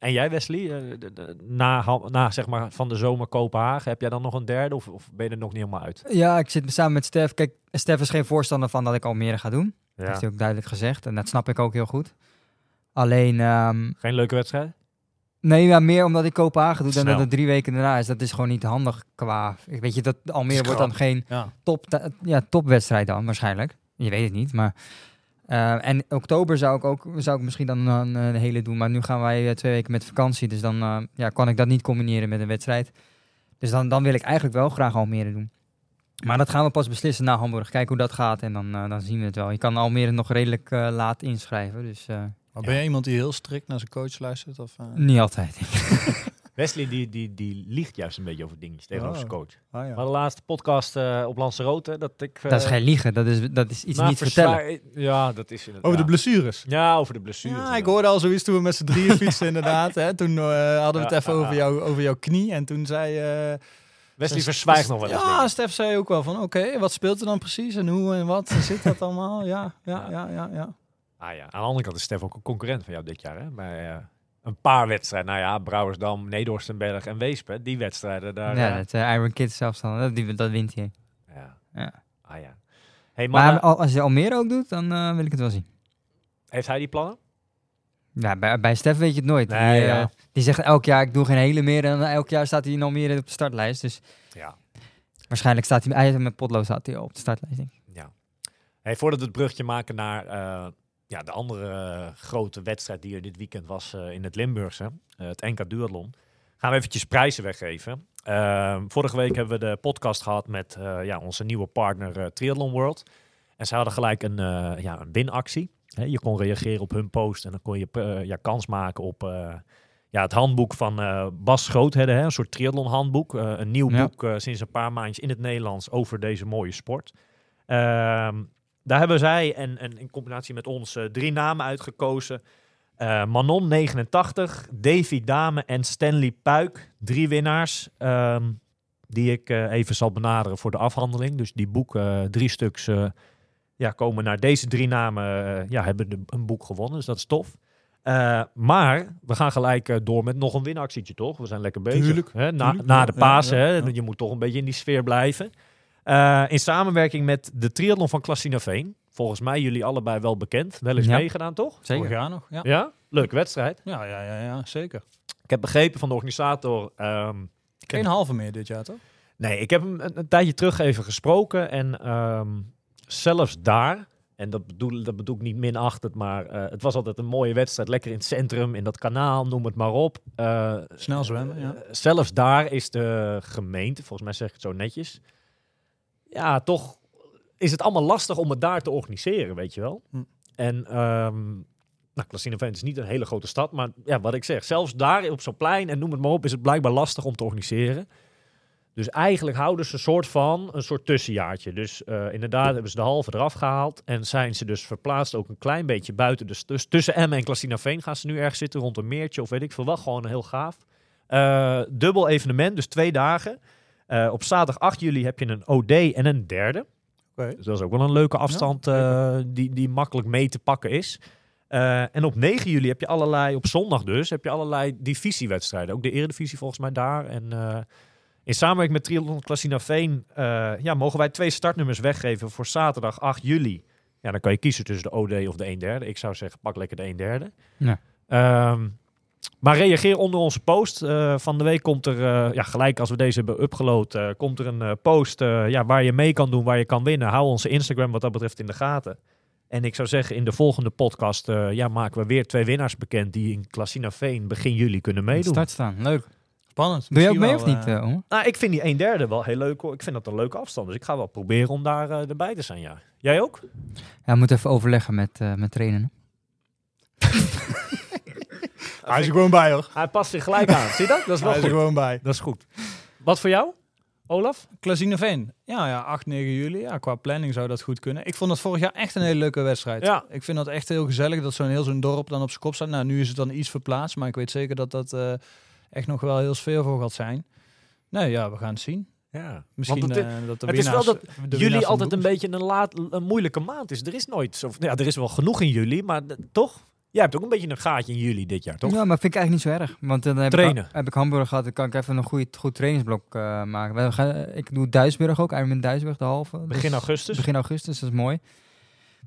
En jij, Wesley, eh, na, na zeg maar van de zomer Kopenhagen, heb jij dan nog een derde of, of ben je er nog niet helemaal uit?
Ja, ik zit samen met Stef. Kijk, Stef is geen voorstander van dat ik Almere ga doen. Dat
Ja.
heeft hij ook duidelijk gezegd. En dat snap ik ook heel goed. Alleen, ehm,
Geen leuke wedstrijd?
Nee, ja, meer omdat ik Kopenhagen doe dan dat het drie weken daarna is. Dat is gewoon niet handig qua... Ik weet je, dat Almere wordt dan geen
ja.
top, ja, topwedstrijd dan waarschijnlijk. Je weet het niet, maar... eh, en oktober zou ik ook zou ik misschien dan een, een hele doen. Maar nu gaan wij eh, twee weken met vakantie. Dus dan eh, ja, kan ik dat niet combineren met een wedstrijd. Dus dan, dan wil ik eigenlijk wel graag Almere doen. Maar dat gaan we pas beslissen na Hamburg. Kijken hoe dat gaat en dan, eh, dan zien we het wel. Je kan Almere nog redelijk eh, laat inschrijven. Dus eh,
Maar ben je iemand die heel strikt naar zijn coach luistert? Of, eh?
niet altijd.
Wesley die, die, die liegt juist een beetje over dingetjes tegenover
Oh.
zijn coach.
Ah, ja.
Maar de laatste podcast eh, op Lanzarote, dat ik... eh,
dat is geen liegen. Dat is, dat is iets
nou,
niet vertellen.
Ja, dat is inderdaad.
Over de blessures.
Ja, over de blessures.
Ja, ik hoorde al zoiets toen we met z'n drieën fietsen inderdaad. Hè. Toen eh, hadden we het
Ja,
even over, jou, over jouw knie. En toen zei... eh,
Wesley verzwijgt nog wel eens
Ja. Stef zei ook wel van, oké, wat speelt er dan precies en hoe en wat zit dat allemaal? Ja, ja, ja, ja, ja.
Ah ja, aan de andere kant is Stef ook een concurrent van jou dit jaar. Hè? Bij eh, een paar wedstrijden. Nou ja, Brouwersdam, Nederhorstenberg en Weesp. Die wedstrijden daar...
ja,
eh,
dat eh, Iron Kids zelfstandig, dat, die, dat wint hij.
ja.
Ja.
Ah ja. Hey, mannen,
Maar al- als je Almere ook doet, dan eh, wil ik het wel zien.
heeft hij die plannen?
Ja, bij, bij Stef weet je het nooit.
Nee,
die, eh, zegt elk jaar, ik doe geen hele meer. En elk jaar staat hij in Almere op de startlijst. Dus
Ja.
waarschijnlijk staat hij, hij met potlood staat hij op de startlijst, denk ik.
Ja. Hey, voordat we het brugje maken naar eh, ja, de andere eh, grote wedstrijd die er dit weekend was eh, in het Limburgse, eh, het NK Duathlon, gaan we eventjes prijzen weggeven. Ehm, vorige week hebben we de podcast gehad met ja, onze nieuwe partner Triathlon World. En ze hadden gelijk een, ja, een winactie. Hè, je kon reageren op hun post en dan kon je ja, kans maken op ja, het handboek van Bas Schoothedde, hè, een soort triathlon handboek. Een nieuw
Ja.
boek sinds een paar maandjes in het Nederlands over deze mooie sport. Ehm, daar hebben zij en, en in combinatie met ons eh, drie namen uitgekozen. Eh, Manon 89, Davy Dame en Stanley Puik. Drie winnaars ehm, die ik eh, even zal benaderen voor de afhandeling. Dus die boeken, drie stuks, ja, komen naar deze drie namen. ja, hebben de, een boek gewonnen, dus dat is tof. Maar we gaan gelijk door met nog een winactietje, toch? We zijn lekker bezig.
Tuurlijk,
hè? Na,
tuurlijk,
na
ja,
de Pasen,
ja,
hè?
ja.
je moet toch een beetje in die sfeer blijven. Eh, in samenwerking met de triathlon van Klassinaveen. Volgens mij jullie allebei wel bekend. Wel eens
Ja.
meegedaan, toch?
Zeker.
Vorig jaar nog, ja.
Ja? Leuke wedstrijd.
Ja, ja, ja, ja zeker.
Ik heb begrepen van de organisator... ehm,
Geen halve meer dit jaar, toch?
Nee, ik heb hem een, een tijdje terug even gesproken. En ehm, zelfs daar, en dat bedoel, dat bedoel ik niet minachtend, maar eh, het was altijd een mooie wedstrijd. Lekker in het centrum, in dat kanaal, noem het maar op. Eh,
Snel zwemmen, ja.
zelfs daar is de gemeente, volgens mij zeg ik het zo netjes. Ja, toch is het allemaal lastig om het daar te organiseren, weet je wel.
Hm.
En ehm nou, is niet een hele grote stad, maar ja, wat ik zeg, zelfs daar op zo'n plein en noem het maar op, is het blijkbaar lastig om te organiseren. Dus eigenlijk houden ze een soort van een soort tussenjaartje. Dus eh, inderdaad hebben ze de halve eraf gehaald en zijn ze dus verplaatst ook een klein beetje buiten. Dus, dus tussen Emmen en Klassinaveen gaan ze nu ergens zitten rond een meertje of weet ik veel wat. Gewoon heel gaaf. Eh, dubbel evenement, dus twee dagen. Eh, op zaterdag 8 juli heb je een OD en een derde.
Oké.
Dus dat is ook wel een leuke afstand eh, die, die makkelijk mee te pakken is. Eh, en op 9 juli heb je allerlei, op zondag dus, heb je allerlei divisiewedstrijden. Ook de Eredivisie volgens mij daar. En eh, in samenwerking met Triathlon Klassinaveen eh ja, mogen wij twee startnummers weggeven voor zaterdag 8 juli. Ja, dan kan je kiezen tussen de OD of de 1 derde. Ik zou zeggen, pak lekker de 1 derde.
Ja.
Ehm, maar reageer onder onze post. Eh, van de week komt er, eh, ja, gelijk als we deze hebben upgeload, eh, komt er een post eh, ja, waar je mee kan doen, waar je kan winnen. Hou onze Instagram wat dat betreft in de gaten. En ik zou zeggen, in de volgende podcast eh, ja, maken we weer twee winnaars bekend die in Klassina Veen begin juli kunnen meedoen.
Start staan, leuk.
Spannend.
Doe je ook mee
Misschien
of
wel,
niet?
Nou, ik vind die 1 derde wel heel leuk. hoor. Ik vind dat een leuke afstand. Dus ik ga wel proberen om daar eh, erbij te zijn, ja. Jij ook?
Ja, we moeten even overleggen met, eh met trainen.
Hij is er gewoon bij, hoor.
Hij past zich gelijk aan. Zie je dat? Dat is wel
Hij is er
goed.
gewoon bij.
Dat is goed. Wat voor jou, Olaf?
Klazineveen. Ja, ja, 8, 9 juli. Ja, qua planning zou dat goed kunnen. Ik vond dat vorig jaar echt een hele leuke wedstrijd.
Ja.
Ik vind dat echt heel gezellig dat zo'n heel zo'n dorp dan op zijn kop staat. Nou, nu is het dan iets verplaatst, maar ik weet zeker dat dat eh, echt nog wel heel sfeervol gaat zijn. Nee, ja, we gaan het zien.
Ja.
Misschien
Want het,
eh, dat de
het is wel dat
van
altijd
het
een beetje een, laat, een moeilijke maand is. Er is nooit zo... Ja, er is wel genoeg in juli, maar toch? Jij hebt ook een beetje een gaatje in juli dit jaar, toch?
Ja, maar vind ik eigenlijk niet zo erg. Want dan heb,
Trainen.
Ik, heb ik Hamburg gehad, dan kan ik even een goed, goed trainingsblok eh, maken. We gaan, ik doe Duisburg ook, Ironman Duisburg, de halve.
Begin
Dus
augustus.
Begin augustus, dat is mooi.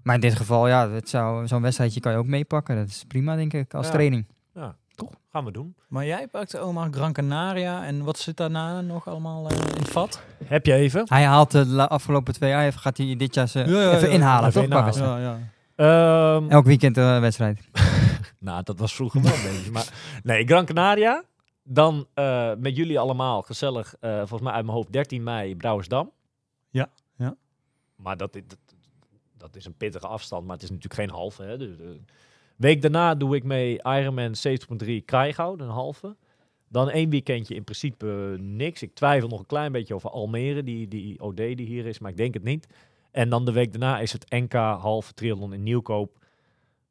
Maar in dit geval, ja, het zou- zo'n wedstrijdje kan je ook meepakken. Dat is prima, denk ik, als
Ja.
training.
Ja, toch? Gaan we doen.
Maar jij pakt Omar Gran Canaria en wat zit daarna nog allemaal eh, in het vat?
Heb je even?
Hij haalt de afgelopen twee jaar, even, gaat hij dit jaar ze
Ja, ja,
even
ja.
inhalen,
Even
toch?
inhalen.
ze?
ja.
Ehm,
Elk weekend een wedstrijd.
Nou, dat was vroeger wel een beetje. Maar nee, Gran Canaria. Dan eh, met jullie allemaal gezellig. eh, volgens mij uit mijn hoofd 13 mei Brouwersdam.
Ja, ja.
Maar dat, dat, dat is een pittige afstand. Maar het is natuurlijk geen halve. Hè? Dus, eh, week daarna doe ik mee Ironman 70.3 Krijghout, een halve. Dan één weekendje in principe eh, niks. Ik twijfel nog een klein beetje over Almere, die, die OD die hier is. Maar ik denk het niet. En dan de week daarna is het NK halve triathlon in Nieuwkoop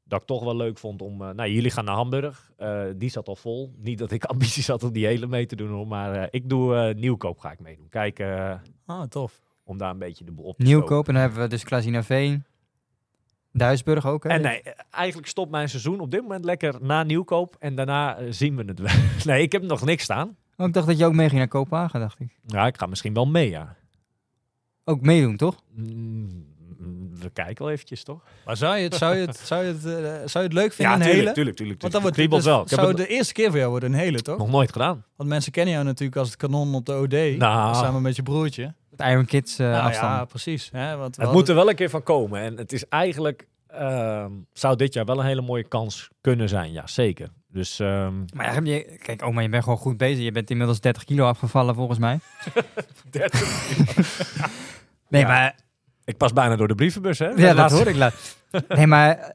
dat ik toch wel leuk vond om... eh, nou, jullie gaan naar Hamburg. Eh, die zat al vol. Niet dat ik ambities had om die hele mee te doen, hoor. Maar eh, ik doe eh, Nieuwkoop ga ik meedoen. Kijken eh,
Ah, tof.
om daar een beetje de boel op te stoken.
Nieuwkoop, en dan hebben we dus Klasina Veen. Duisburg ook, hè?
En nee, eigenlijk stopt mijn seizoen op dit moment lekker na Nieuwkoop. En daarna zien we het wel. nee, ik heb nog niks staan.
Oh, ik dacht dat je ook meeging naar Kopenhagen, dacht ik.
Ja, ik ga misschien wel mee, ja.
Ook meedoen, toch?
Mm, we kijken wel eventjes, toch?
Maar zou je het, zou je het, zou je het, eh, zou je het leuk vinden, een
tuurlijk,
hele?
tuurlijk, tuurlijk.
Want dan wordt
kriebelt
dus
wel. Ik heb
zou
het
het de eerste keer voor jou worden, een hele, toch?
nog nooit gedaan.
Want mensen kennen jou natuurlijk als het kanon op de OD,
Nou.
samen met je broertje.
Het Iron Kids eh
Nou
afstand.
ja, precies. Hè? Want
Het moet er wel een keer van komen. En het is eigenlijk... ehm, zou dit jaar wel een hele mooie kans kunnen zijn. Ja, zeker. Dus ehm,
Maar ja, heb je, kijk, oma, je bent gewoon goed bezig. Je bent inmiddels 30 kilo afgevallen, volgens mij. Nee,
Ja.
maar
ik pas bijna door de brievenbus, hè?
Ja, dat hoor ik. La nee, maar eh,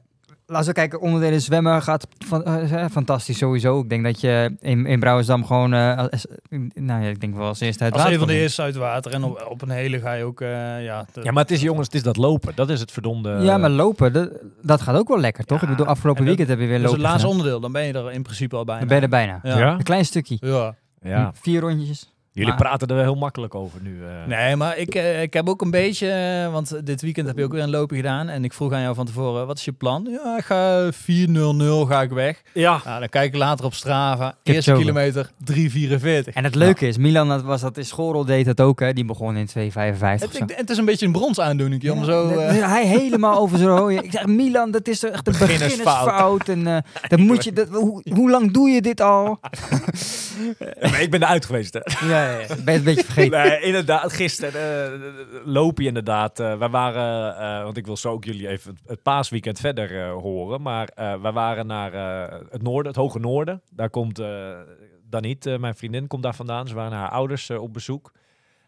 laten we kijken. Onderdelen zwemmen gaat van, eh, fantastisch sowieso. Ik denk dat je in, in Brouwersdam gewoon... eh, als- nou ja, ik denk wel als eerste uit
Als
water
een van de eerste uit water en op, op een hele ga je ook, eh, ja... de-
Ja, maar het is, jongens, het is dat lopen. Dat is het verdomde...
Ja, maar lopen, dat, dat gaat ook wel lekker, toch?
Ja,
ik bedoel, afgelopen
dat-
weekend heb je weer
dat is
lopen
het laatste
gedaan.
onderdeel, dan ben je er in principe al bijna.
Dan ben je er bijna.
Ja.
Ja?
Een klein stukje.
Ja.
Ja.
Vier rondjes.
Jullie
Maar-
praten er wel heel makkelijk over nu. eh.
Nee, maar ik, eh, ik heb ook een beetje, eh, want dit weekend heb je ook weer een loopje gedaan. En ik vroeg aan jou van tevoren, wat is je plan? Ja, ik ga 4.00 ga ik weg.
Ja.
Nou, dan kijk ik later op Strava.
Kipchoge.
Eerste kilometer 3.44.
En het leuke is, Milan dat was dat in schoolrol deed dat ook, hè? Die begon in 2,55 of
Het,
zo.
ik- het is een beetje een brons aandoening,
Ja,
zo...
dat- hij helemaal over zijn rode. Ik zeg, Milan, dat is echt een
Beginnersfout.
beginnersfout. En eh dan moet je, dat, hoe, hoe lang doe je dit al?
Maar ik ben eruit geweest, hè.
Ja, ben je een beetje vergeten.
Nee, inderdaad. Gisteren eh, loop je inderdaad. eh wij waren, eh, want ik wil zo ook jullie even het, het paasweekend verder horen. Maar wij waren naar het noorden, het hoge noorden. Daar komt Daniet, mijn vriendin, komt daar vandaan. Ze waren naar haar ouders op bezoek.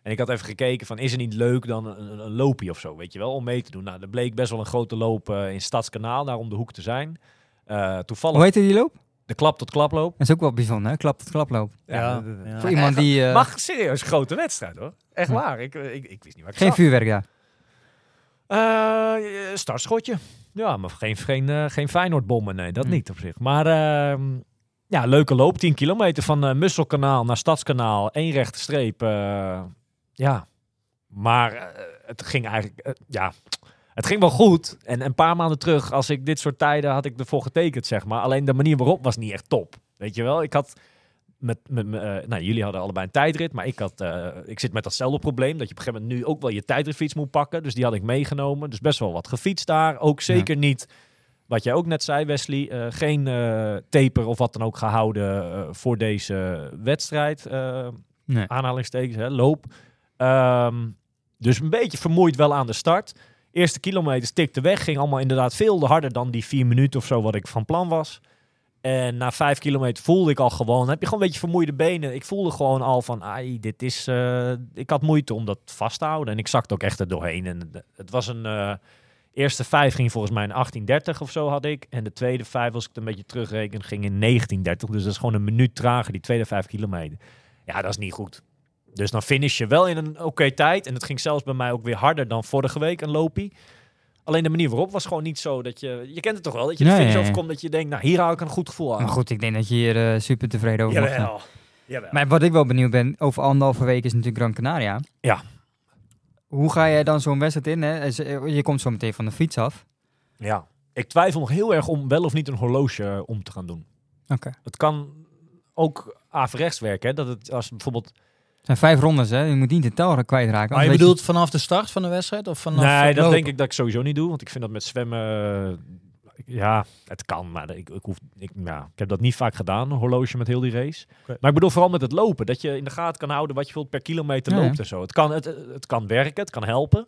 En ik had even gekeken van, is het niet leuk dan een, een, loopje of zo, weet je wel, om mee te doen. Nou, er bleek best wel een grote loop in Stadskanaal, daar om de hoek te zijn. Toevallig
Hoe heet die loop?
De klap tot klaploop.
Dat is ook wel bijzonder, hè? Klap tot klaploop.
ja, ja.
Voor iemand die... eh,
Mag serieus grote wedstrijd hoor. Echt
Hm.
waar. Ik, ik, ik wist niet waar ik
geen
zat.
vuurwerk daar.
Eh, startschotje. Ja, maar geen, geen, eh, geen Feyenoordbommen. Nee, dat
Hm.
niet op zich. Maar ehm, ja, leuke loop. 10 kilometer van eh Musselkanaal naar Stadskanaal. Eén rechte streep. eh, ja, maar eh, het ging eigenlijk... eh, ja, het ging wel goed. En een paar maanden terug, als ik dit soort tijden had ik ervoor getekend, zeg maar. Alleen de manier waarop was niet echt top. Weet je wel? Ik had... Met, met, met, eh, nou, jullie hadden allebei een tijdrit, maar ik, had, eh, ik zit met datzelfde probleem. Dat je op een gegeven moment nu ook wel je tijdritfiets moet pakken. Dus die had ik meegenomen. Dus best wel wat gefietst daar. Ook zeker niet, wat jij ook net zei Wesley, eh, geen taper of wat dan ook gehouden eh, voor deze wedstrijd.
Nee.
aanhalingstekens, hè, loop. Ehm, dus een beetje vermoeid wel aan de start. Eerste kilometer stikte weg. Ging allemaal inderdaad veel harder dan die vier minuten of zo wat ik van plan was. En na vijf kilometer voelde ik al gewoon, heb je gewoon een beetje vermoeide benen. Ik voelde gewoon al van, ai, dit is, eh, ik had moeite om dat vast te houden. En ik zakte ook echt er doorheen. En het- was een, eh, eerste vijf ging volgens mij in 18.30 of zo had ik. En de tweede vijf, als ik het een beetje terugreken, ging in 19.30. Dus dat is gewoon een minuut trager, die tweede vijf kilometer. Ja, dat is niet goed. Dus dan finish je wel in een oké tijd. En het ging zelfs bij mij ook weer harder dan vorige week, een loopie. Alleen de manier waarop was gewoon niet zo dat je... Je kent het toch wel, dat je de finish overkomt dat je denkt... Nou, hier hou ik een goed gevoel aan.
Maar goed, ik denk dat je hier eh, super tevreden over.
Jawel. Jawel.
Maar wat ik wel benieuwd ben, over anderhalve week is natuurlijk Gran Canaria.
Ja.
Hoe ga jij dan zo'n wedstrijd in? Hè? Eh, Je komt zo meteen van de fiets af.
Ja. Ik twijfel nog heel erg om wel of niet een horloge eh, om te gaan doen.
Oké.
Het kan ook averechts werken. Hè? Dat het als bijvoorbeeld...
Het zijn vijf rondes, hè? Je moet niet de tel kwijtraken.
Maar je bedoelt vanaf de start van de wedstrijd? Of vanaf
nee,
het
dat
lopen?
denk ik dat ik sowieso niet doe. Want ik vind dat met zwemmen... eh, Ja, het kan, maar ik, ik, hoef, ik, ja, ik heb dat niet vaak gedaan, een horloge met heel die race. Maar ik bedoel vooral met het lopen, dat je in de gaten kan houden wat je bijvoorbeeld per kilometer
Ja,
loopt
ja.
en zo. Het kan, het, het kan werken, het kan helpen.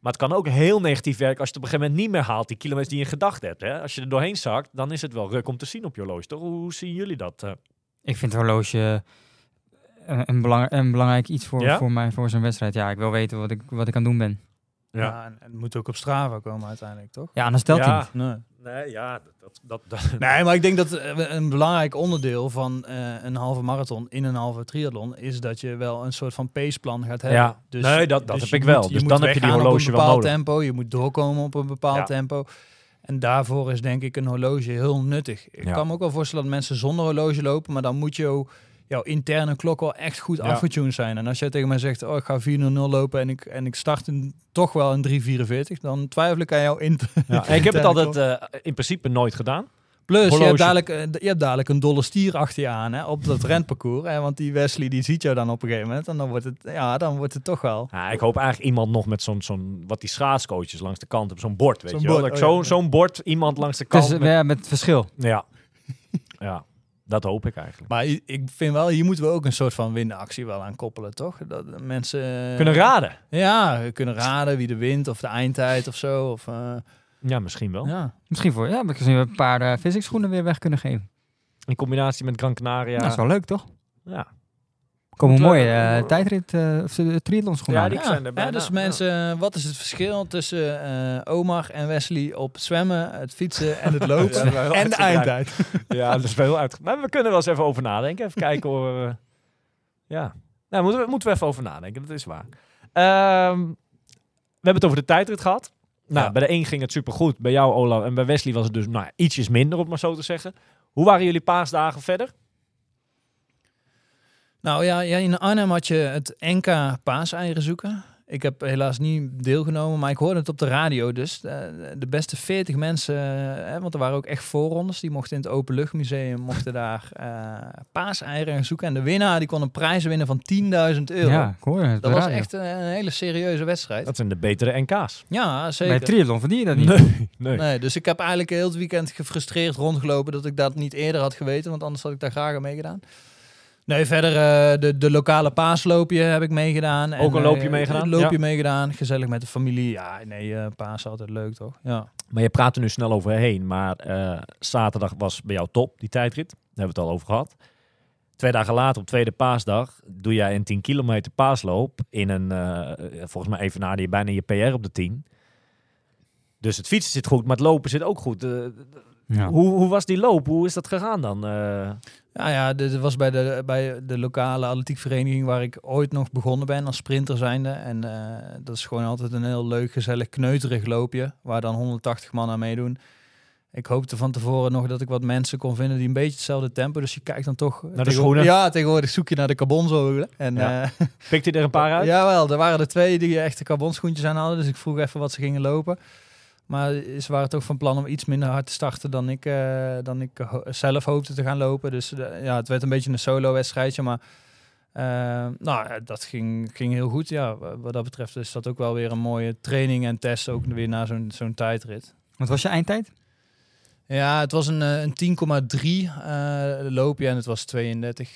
Maar het kan ook heel negatief werken als je het op een gegeven moment niet meer haalt, die kilometers die je in gedachten hebt. Hè? Als je er doorheen zakt, dan is het wel ruk om te zien op je horloge, toch? Hoe zien jullie dat? eh?
Ik vind het horloge een, belang, een belangrijk iets voor,
Ja?
voor, mij, voor zo'n wedstrijd. Ja, ik wil weten wat ik, wat ik aan het doen ben.
Ja, en het moet ook op Strava komen uiteindelijk, toch?
Ja, anders telt hij
Ja.
niet.
Nee.
Nee, ja, dat... dat, dat
Nee, maar ik denk dat eh, een belangrijk onderdeel van eh, een halve marathon in een halve triathlon is dat je wel een soort van paceplan gaat hebben.
Ja. Nee, dat- dat
dus
heb ik wel.
moet-
Dus dan heb je die
weggaan op
horloge
een
wel
bepaald
nodig.
tempo. Je moet doorkomen op een bepaald
Ja.
tempo. En daarvoor is denk ik een horloge heel nuttig. Ik
Ja.
kan me ook wel voorstellen dat mensen zonder horloge lopen, maar dan moet je jouw interne klok wel echt goed
Ja.
afgetuned zijn. En als jij tegen mij zegt, oh ik ga 4.00 lopen en ik, en ik start in, toch wel een 3.44, dan twijfel ik aan jouw in
Ja, ik heb het altijd eh, in principe nooit gedaan.
Plus, je hebt, dadelijk, eh, je hebt dadelijk een dolle stier achter je aan hè, op dat renparcours. Hè, want die Wesley die ziet jou dan op een gegeven moment. En dan wordt het, ja, dan wordt het toch wel.
Ja, ik hoop eigenlijk iemand nog met zo'n, zo'n wat die schaatscoaches langs de kant hebben. Zo'n bord, weet
Zo'n
je wel.
bord, oh ja.
zo'n, zo'n bord, iemand langs de kant.
Dus,
met-
ja, met verschil.
ja. ja, dat hoop ik eigenlijk.
Maar ik vind wel, hier moeten we ook een soort van winactie wel aan koppelen, toch? Dat mensen
Kunnen raden.
Ja, kunnen raden wie de wint of de eindtijd of zo. Of, eh,
Ja, misschien wel.
ja.
Misschien voor, ja, gezien we een paar uh, physics schoenen weer weg kunnen geven.
In combinatie met Gran Canaria.
Dat is wel leuk, toch?
ja.
Komen
Moet,
mooie
eh,
eh, tijdrit, eh of de triathlon schoenen
Ja, die-
Ja,
zijn er
ja, dus
ja.
mensen, wat is het verschil tussen eh, Omar en Wesley op zwemmen, het fietsen en het lopen
Ja,
en de eindtijd?
Ja, dat is wel heel uit. Maar we kunnen wel eens even over nadenken. Even kijken hoe we... Ja. Nou, moeten we, moeten we even over nadenken. Dat is waar. Ehm, we hebben het over de tijdrit gehad. Nou,
Ja.
bij de een ging het supergoed. Bij jou, Olaf. En bij Wesley was het dus nou, ietsjes minder, om het maar zo te zeggen. Hoe waren jullie paasdagen verder?
Nou ja, ja, in Arnhem had je het NK paaseieren zoeken. Ik heb helaas niet deelgenomen, maar ik hoorde het op de radio. Dus eh, de beste 40 mensen, eh, hè, want er waren ook echt voorrondes, die mochten in het Openluchtmuseum mochten daar eh paaseieren gaan zoeken. En de winnaar die kon een prijs winnen van 10.000 euro.
Ja, ik hoor het.
Dat was
radio.
echt een, een hele serieuze wedstrijd.
Dat zijn de betere NK's.
Ja, zeker.
Bij triathlon verdien je dat niet.
Nee, nee.
Nee, dus ik heb eigenlijk heel het weekend gefrustreerd rondgelopen dat ik dat niet eerder had geweten, want anders had ik daar graag aan meegedaan. Nee, verder eh, de, de lokale paasloopje heb ik meegedaan.
Ook een
eh,
loopje meegedaan?
Een loopje
Ja.
meegedaan, gezellig met de familie. Ja, nee, eh paas altijd leuk toch? Ja.
Maar je praat er nu snel overheen. Maar zaterdag was bij jou top, die tijdrit. Daar hebben we het al over gehad. Twee dagen later, op tweede paasdag, doe jij een 10 kilometer paasloop. In een, volgens mij even na je bijna je PR op de 10. Dus het fietsen zit goed, maar het lopen zit ook goed.
Ja.
hoe, hoe was die loop? Hoe is dat gegaan dan? Eh,
Ja, ja, dit was bij de, bij de lokale atletiekvereniging waar ik ooit nog begonnen ben als sprinter zijnde. En eh, dat is gewoon altijd een heel leuk, gezellig, kneuterig loopje, waar dan 180 man aan meedoen. Ik hoopte van tevoren nog dat ik wat mensen kon vinden die een beetje hetzelfde tempo. Dus je kijkt dan toch...
de schoenen?
Ja, tegenwoordig zoek je naar de carbonzolen. En
Ja.
eh,
pikt hij er een paar uit?
Jawel, er waren er twee die echte carbonschoentjes aan hadden. Dus ik vroeg even wat ze gingen lopen. Maar ze waren toch van plan om iets minder hard te starten dan ik, eh, dan ik ho- zelf hoopte te gaan lopen. Dus eh, ja, het werd een beetje een solo-wedstrijdje. Maar eh, nou, dat ging, ging heel goed. Ja, wa- wat dat betreft is dat ook wel weer een mooie training en test. Ook weer na zo'n zo'n tijdrit.
Wat was je eindtijd?
Ja, het was een, een 10,3 eh loopje en het was 32,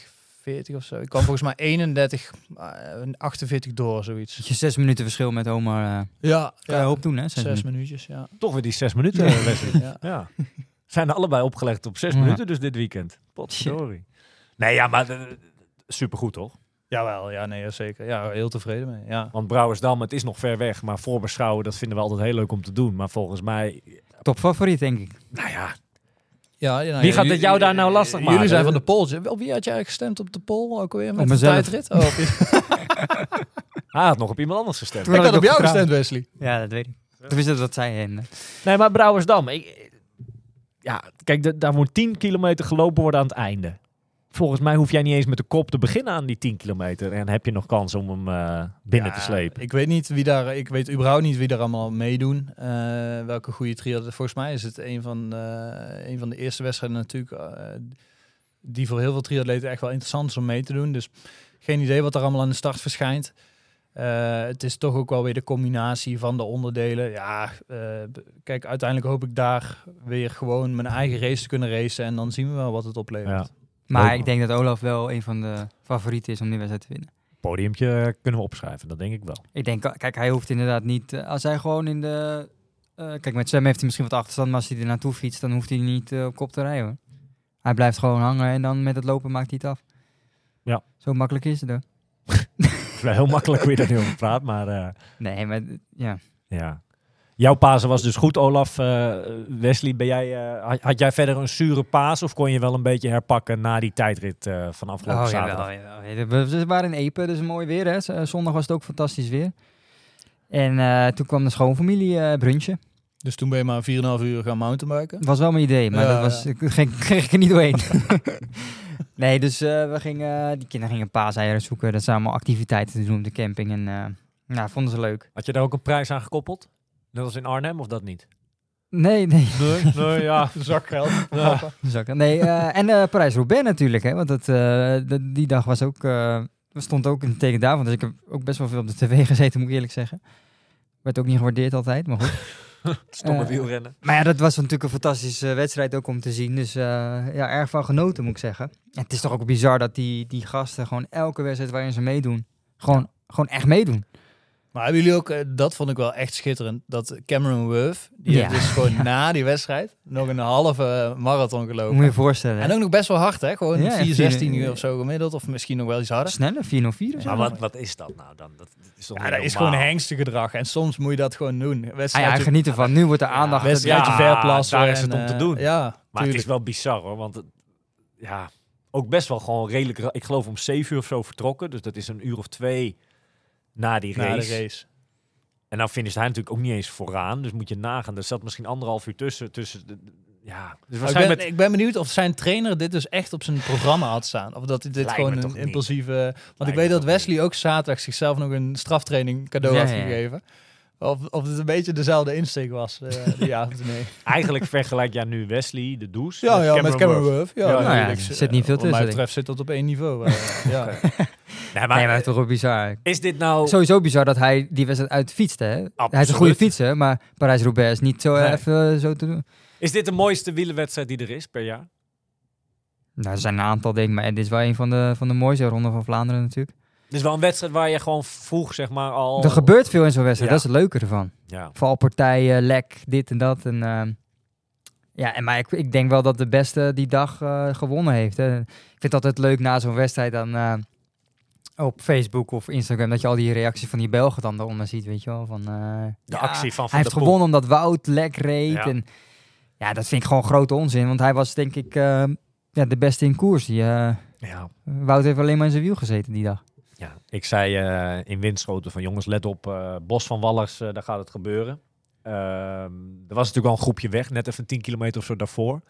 40 of zo. Ik kwam volgens mij 31, eh, 48 door, zoiets.
Dat je zes minuten verschil met Omar. eh
Ja,
kan je hoop doen, hè? Zes
Zes
minuten.
minuutjes, ja.
Toch weer die zes minuten, Wesley.
ja.
Ja. Zijn er allebei opgelegd op zes
Ja.
minuten dus dit weekend. Potverdorie. Nee, ja, maar uh, supergoed toch?
Jawel, ja, nee, ja, zeker. Ja, heel tevreden mee. Ja.
Want Brouwersdam, het is nog ver weg. Maar voorbeschouwen, dat vinden we altijd heel leuk om te doen. Maar volgens mij,
Top favoriet, denk ik.
nou ja,
Ja, ja, nou
Wie gaat het jou daar nou lastig
Jullie
maken?
zijn van de polls. Wel, wie had jij gestemd op de poll ook alweer met de tijdrit? Oh, op je-
hij had nog op iemand anders gestemd.
Toen
ik
had
had op
ik
jou gestemd, Wesley.
Ja, dat weet ik. Ik dat zij heen.
Nee, maar Brouwersdam, ik, ja, kijk, da- daar moet 10 kilometer gelopen worden aan het einde. Volgens mij hoef jij niet eens met de kop te beginnen aan die 10 kilometer. En heb je nog kans om hem eh, binnen te slepen.
Ik weet niet wie daar, ik weet überhaupt niet wie er allemaal meedoen. Eh, welke goede triathleten. Volgens mij is het een van, eh, een van de eerste wedstrijden natuurlijk. die voor heel veel triatleten echt wel interessant is om mee te doen. Dus geen idee wat er allemaal aan de start verschijnt. Het is toch ook wel weer de combinatie van de onderdelen. Ja, kijk, uiteindelijk hoop ik daar weer gewoon mijn eigen race te kunnen racen. En dan zien we wel wat het oplevert.
Ja.
Maar ik denk dat Olaf wel een van de favorieten is om die wedstrijd te winnen.
Podiumpje eh, kunnen we opschrijven, dat denk ik wel.
Ik denk, kijk, hij hoeft inderdaad niet... eh, als hij gewoon in de... eh, kijk, met Sam heeft hij misschien wat achterstand, maar als hij er naartoe fietst, dan hoeft hij niet eh, op kop te rijden. Hoor. Hij blijft gewoon hangen en dan met het lopen maakt hij het af.
Ja.
Zo makkelijk is het hoor.
Het is wel heel makkelijk hoe je daar nu over praat, maar eh,
Nee, maar ja.
ja. Jouw Pasen was dus goed, Olaf. Eh, Wesley, ben jij, eh, had, had jij verder een zure paas of kon je wel een beetje herpakken na die tijdrit eh, van afgelopen
Oh,
zaterdag?
jawel, jawel. We, waren in Epe, dus mooi weer hè. Zondag was het ook fantastisch weer. En eh, toen kwam de schoonfamilie eh brunchen.
Dus toen ben je maar 4,5 uur gaan mountainbiken.
was wel mijn idee, maar
Ja,
dat was, ik ging, kreeg ik er niet doorheen. nee, dus eh, we gingen, die kinderen gingen paaseieren zoeken. Dat zijn allemaal activiteiten te doen op de camping. En eh nou, vonden ze leuk.
Had je daar ook een prijs aan gekoppeld? Net als in Arnhem of dat niet?
Nee, nee.
Nee, nee, ja.
Zakgeld.
Ja.
Zak- Nee, eh, en eh Parijs-Roubaix natuurlijk, hè. Want dat, eh, de- die dag was ook... eh stond ook in het teken daarvan. Dus ik heb ook best wel veel op de tv gezeten, moet ik eerlijk zeggen. Werd ook niet gewaardeerd altijd, maar goed.
Stomme wielrennen.
Maar ja, dat was natuurlijk een fantastische wedstrijd ook om te zien. Dus eh, ja, erg van genoten, moet ik zeggen. En het is toch ook bizar dat die, die gasten gewoon elke wedstrijd waarin ze meedoen, gewoon, gewoon echt meedoen.
Maar hebben jullie ook, eh, dat vond ik wel echt schitterend, dat Cameron Worth, die
Ja.
heeft dus gewoon na die wedstrijd nog een halve eh, marathon
Moet
gelopen.
je je voorstellen.
En ook nog best wel hard, hè? Gewoon
Ja,
4,16
vier-
uur of zo gemiddeld, of misschien nog wel iets harder.
Sneller, 404 of zo.
Maar wat, wat is dat nou dan? Dat, is toch
Ja,
niet
dat is gewoon hengstengedrag. En soms moet je dat gewoon doen.
Ah, ja, geniet ervan. Nu wordt de aandacht...
wedstrijdje
Ja,
verplassen.
daar is
en,
het om te
eh,
doen.
Ja,
Maar het is wel bizar hoor, want het- ja, ook best wel gewoon redelijk. Ik geloof om 7 uur of zo vertrokken, dus dat is een uur of twee na die
Na
race.
de race.
En dan finisht hij natuurlijk ook niet eens vooraan, dus moet je nagaan. Er zat misschien anderhalf uur tussen. tussen de, ja, dus
ik, ben,
met,
ik ben benieuwd of zijn trainer dit dus echt op zijn programma had staan. Of dat hij dit
Lijkt
gewoon een
niet.
impulsieve... Want ik weet dat Wesley ook zaterdag zichzelf nog een straftraining cadeau
Ja,
had
ja.
Of, of het een beetje dezelfde insteek was, eh die avond. Nee.
eigenlijk vergelijk jij nu Wesley, de douche.
Ja, ja, met Cameron
Worth.
Ja,
Ja,
nou ja, er zit niet veel
Wat mij
tussen,
betreft zit dat op één niveau. eh, ja.
Nee, maar,
Nee, maar het is toch ook bizar.
is dit nou...
Sowieso bizar dat hij die wedstrijd uitfietste. Hè? Hij is een goede fietser, maar Parijs-Roubaix is niet zo
Nee.
even zo te doen.
Is dit de mooiste wielerwedstrijd die er is per jaar?
Nou, er zijn een aantal dingen, maar dit is wel een van de, van de mooiste ronde van Vlaanderen natuurlijk.
Het is wel een wedstrijd waar je gewoon vroeg, zeg maar, al...
Er gebeurt veel in zo'n wedstrijd,
Ja.
dat is het leuke ervan.
Ja.
Valpartijen, lek, dit en dat. En, ehm, ja, en maar ik, ik denk wel dat de beste die dag eh, gewonnen heeft. Hè. Ik vind het altijd leuk na zo'n wedstrijd dan eh, op Facebook of Instagram dat je al die reacties van die Belgen dan daaronder ziet, weet je wel. Van, eh,
De
ja,
actie van Van
Hij heeft
Poel.
gewonnen omdat Wout lek reed.
Ja.
En, ja, dat vind ik gewoon grote onzin, want hij was denk ik ja, de beste in koers. Die,
Ja.
Wout heeft alleen maar in zijn wiel gezeten die dag.
Ja, ik zei eh, in windschoten van jongens, let op, eh, Bos van Wallers, eh, daar gaat het gebeuren. Ehm, er was natuurlijk al een groepje weg, net even 10 kilometer of zo daarvoor.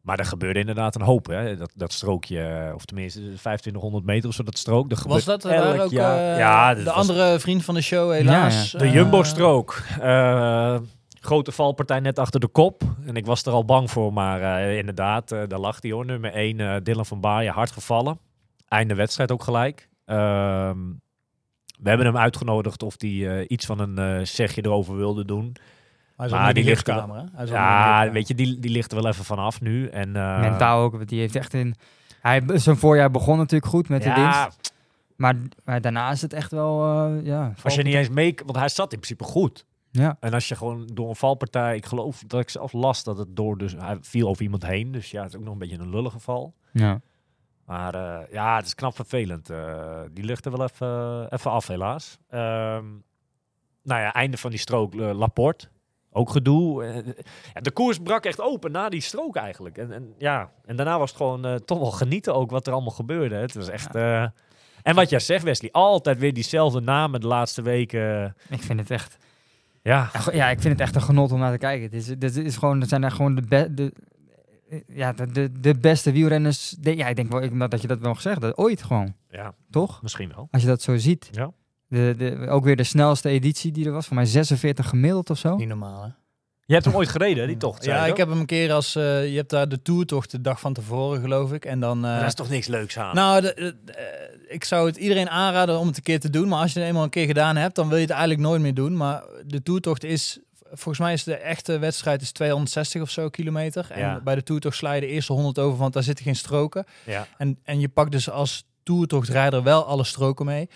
Maar er gebeurde inderdaad een hoop. Hè? Dat, dat strookje, of tenminste 2500 meter of zo, dat strook. Er
Was dat
elk
ook
jaar-
eh,
ja,
de
was
andere vriend van de show helaas?
Ja,
de Jumbo-strook. Eh, grote valpartij net achter de kop. En ik was er al bang voor, maar eh, inderdaad, eh, daar lag hij hoor. Nummer 1, Dylan van Baaien, hard gevallen. Einde wedstrijd ook gelijk. Ehm, we hebben hem uitgenodigd of hij eh, iets van een eh zegje erover wilde doen.
Hij is
Maar die ligt
is
Ja,
lichtkamer.
weet je, die, die ligt er wel even vanaf nu. En, eh,
Mentaal ook, want die heeft echt in... Hij, zijn voorjaar begon natuurlijk goed met de winst. Maar, maar daarna is het echt wel, eh, ja...
als je niet eens mee... Want hij zat in principe goed.
Ja,
En als je gewoon door een valpartij... Ik geloof dat ik zelf last dat het door... Dus hij viel over iemand heen. Dus ja, het is ook nog een beetje een lullig geval.
ja.
Maar eh, ja, het is knap vervelend. Eh, die ligt er wel even, even af, helaas. Ehm, nou ja, einde van die strook, eh, Laporte. Ook gedoe. Ja, de koers brak echt open na die strook eigenlijk. En, en, ja, en daarna was het gewoon toch wel genieten ook wat er allemaal gebeurde. Het was echt... en wat jij zegt, Wesley, altijd weer diezelfde namen de laatste weken.
Ik vind het echt...
Ja,
Ja, ik vind het echt een genot om naar te kijken. Het is, dit is gewoon, het zijn echt gewoon de, be- de, ja, de, de, de beste wielrenners. De- ja, ik denk wel ik, dat je dat wel gezegd hebt. Ooit gewoon,
ja,
toch?
misschien wel.
Als je dat zo ziet.
Ja.
De, de, ook weer de snelste editie die er was. Voor mij 46 gemiddeld of zo.
Niet normaal, hè?
Je hebt hem ooit gereden, die tocht. zei
Ja,
je
ik heb hem een keer als... eh, je hebt daar de toertocht de dag van tevoren, geloof ik. En dan... eh,
dat is toch niks leuks aan?
Nou, de- de- ik zou het iedereen aanraden om het een keer te doen. Maar als je het eenmaal een keer gedaan hebt, dan wil je het eigenlijk nooit meer doen. Maar de toertocht is... Volgens mij is de echte wedstrijd is 260 of zo kilometer. En
Ja.
bij de toertocht sla je de eerste 100 over, want daar zitten geen stroken.
ja.
En, en je pakt dus als toertochtrijder wel alle stroken mee.